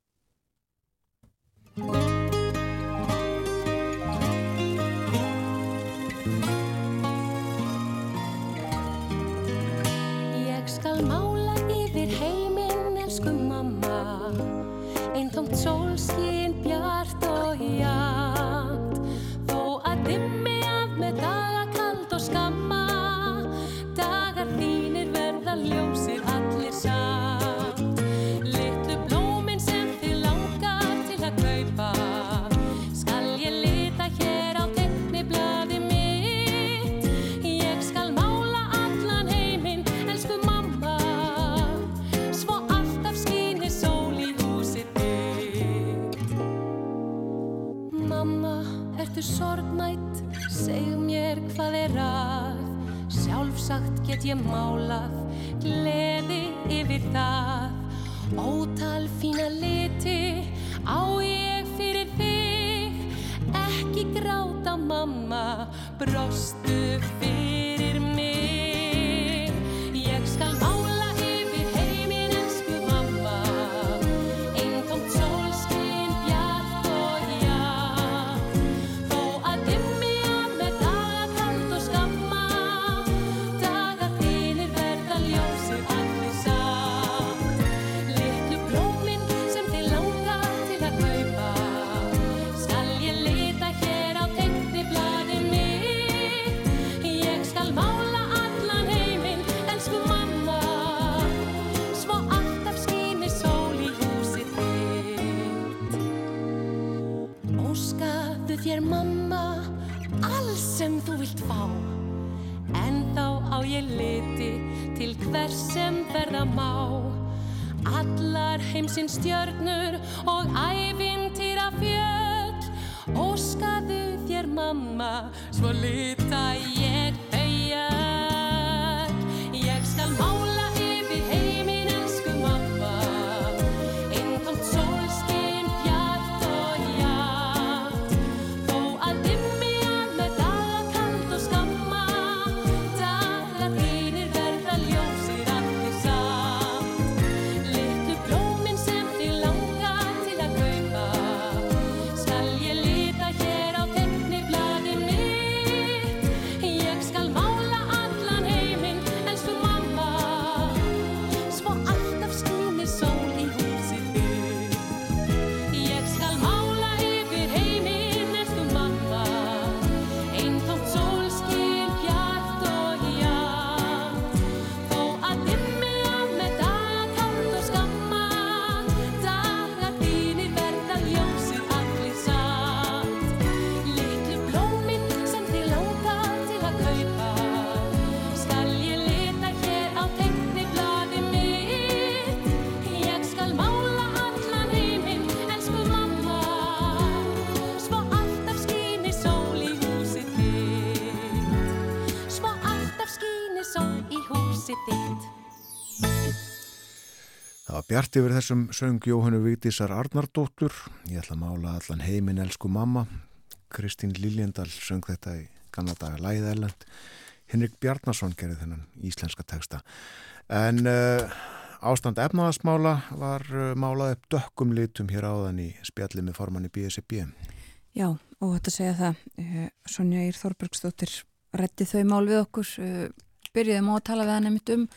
Ég skal mála yfir heiminn, elsku mamma Eintómt sólskinn, bjart og jæmt get ég málað Gleði yfir það. Ótal fína liti Á ég fyrir þig. Ekki gráta mamma Brostu fyrir vilt fá. En þá á ég liti til hvers sem verða má. Allar heimsins stjörnur og ævintýra fjöll. Óskaðu þér mamma, svo lita ég Bjart yfir þessum söng Jóhannu Vigdísar Arnardóttur. Ég ætla að mála allan heiminn elsku mamma. Kristín Liljendal söng þetta í gamla daga Læðið Erlend. Henrik Bjarnason gerði þennan íslenska texta. En uh, ástand efnaðasmála var uh, málað upp dökkum litum hér áðan í spjalli með formanni BSB. Já, og þetta segja það, uh, Sonja Ír Þorbergsdóttir reddi þau mál við okkur byrjuðum á að tala við hann um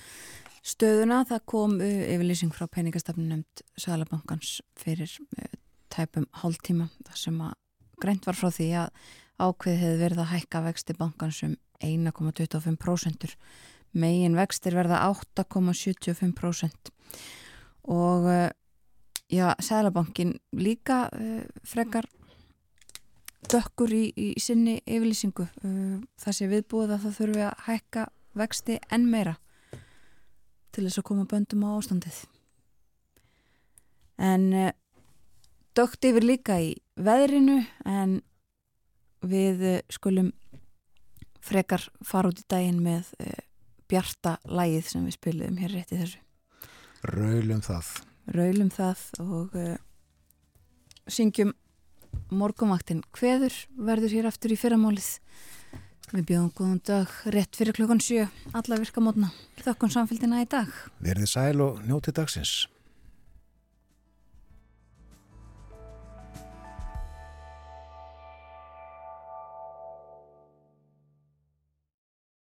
stöðuna. Það kom uh, yfirlýsing frá peningastafnum nefnd Sælabankans fyrir uh, tæpum hálftíma þar sem að greint var frá því að ákveð hefði verið að hækka vexti bankans um 1,25%. Megin vextir verða 8,75% og uh, já, Sælabankin líka uh, frekar dökkur í, í sinni yfirlýsingu. Uh, það sé viðbúið að það þurfi að hækka vexti enn meira til þess að koma böndum á ástandið. En uh, dökt yfir líka í veðrinu en við uh, skulum frekar fara út í daginn með uh, bjarta lægið sem við spiliðum hér rétt í þessu. Raulum það. Raulum það og uh, syngjum morgumaktin hveður verður hér aftur í fyrramálið. Við bjóðum góðan dag rétt fyrir klukkan sjö, alla virka mótna. Þökkum samfélgina í dag. Verðið sæl og njótið dagsins.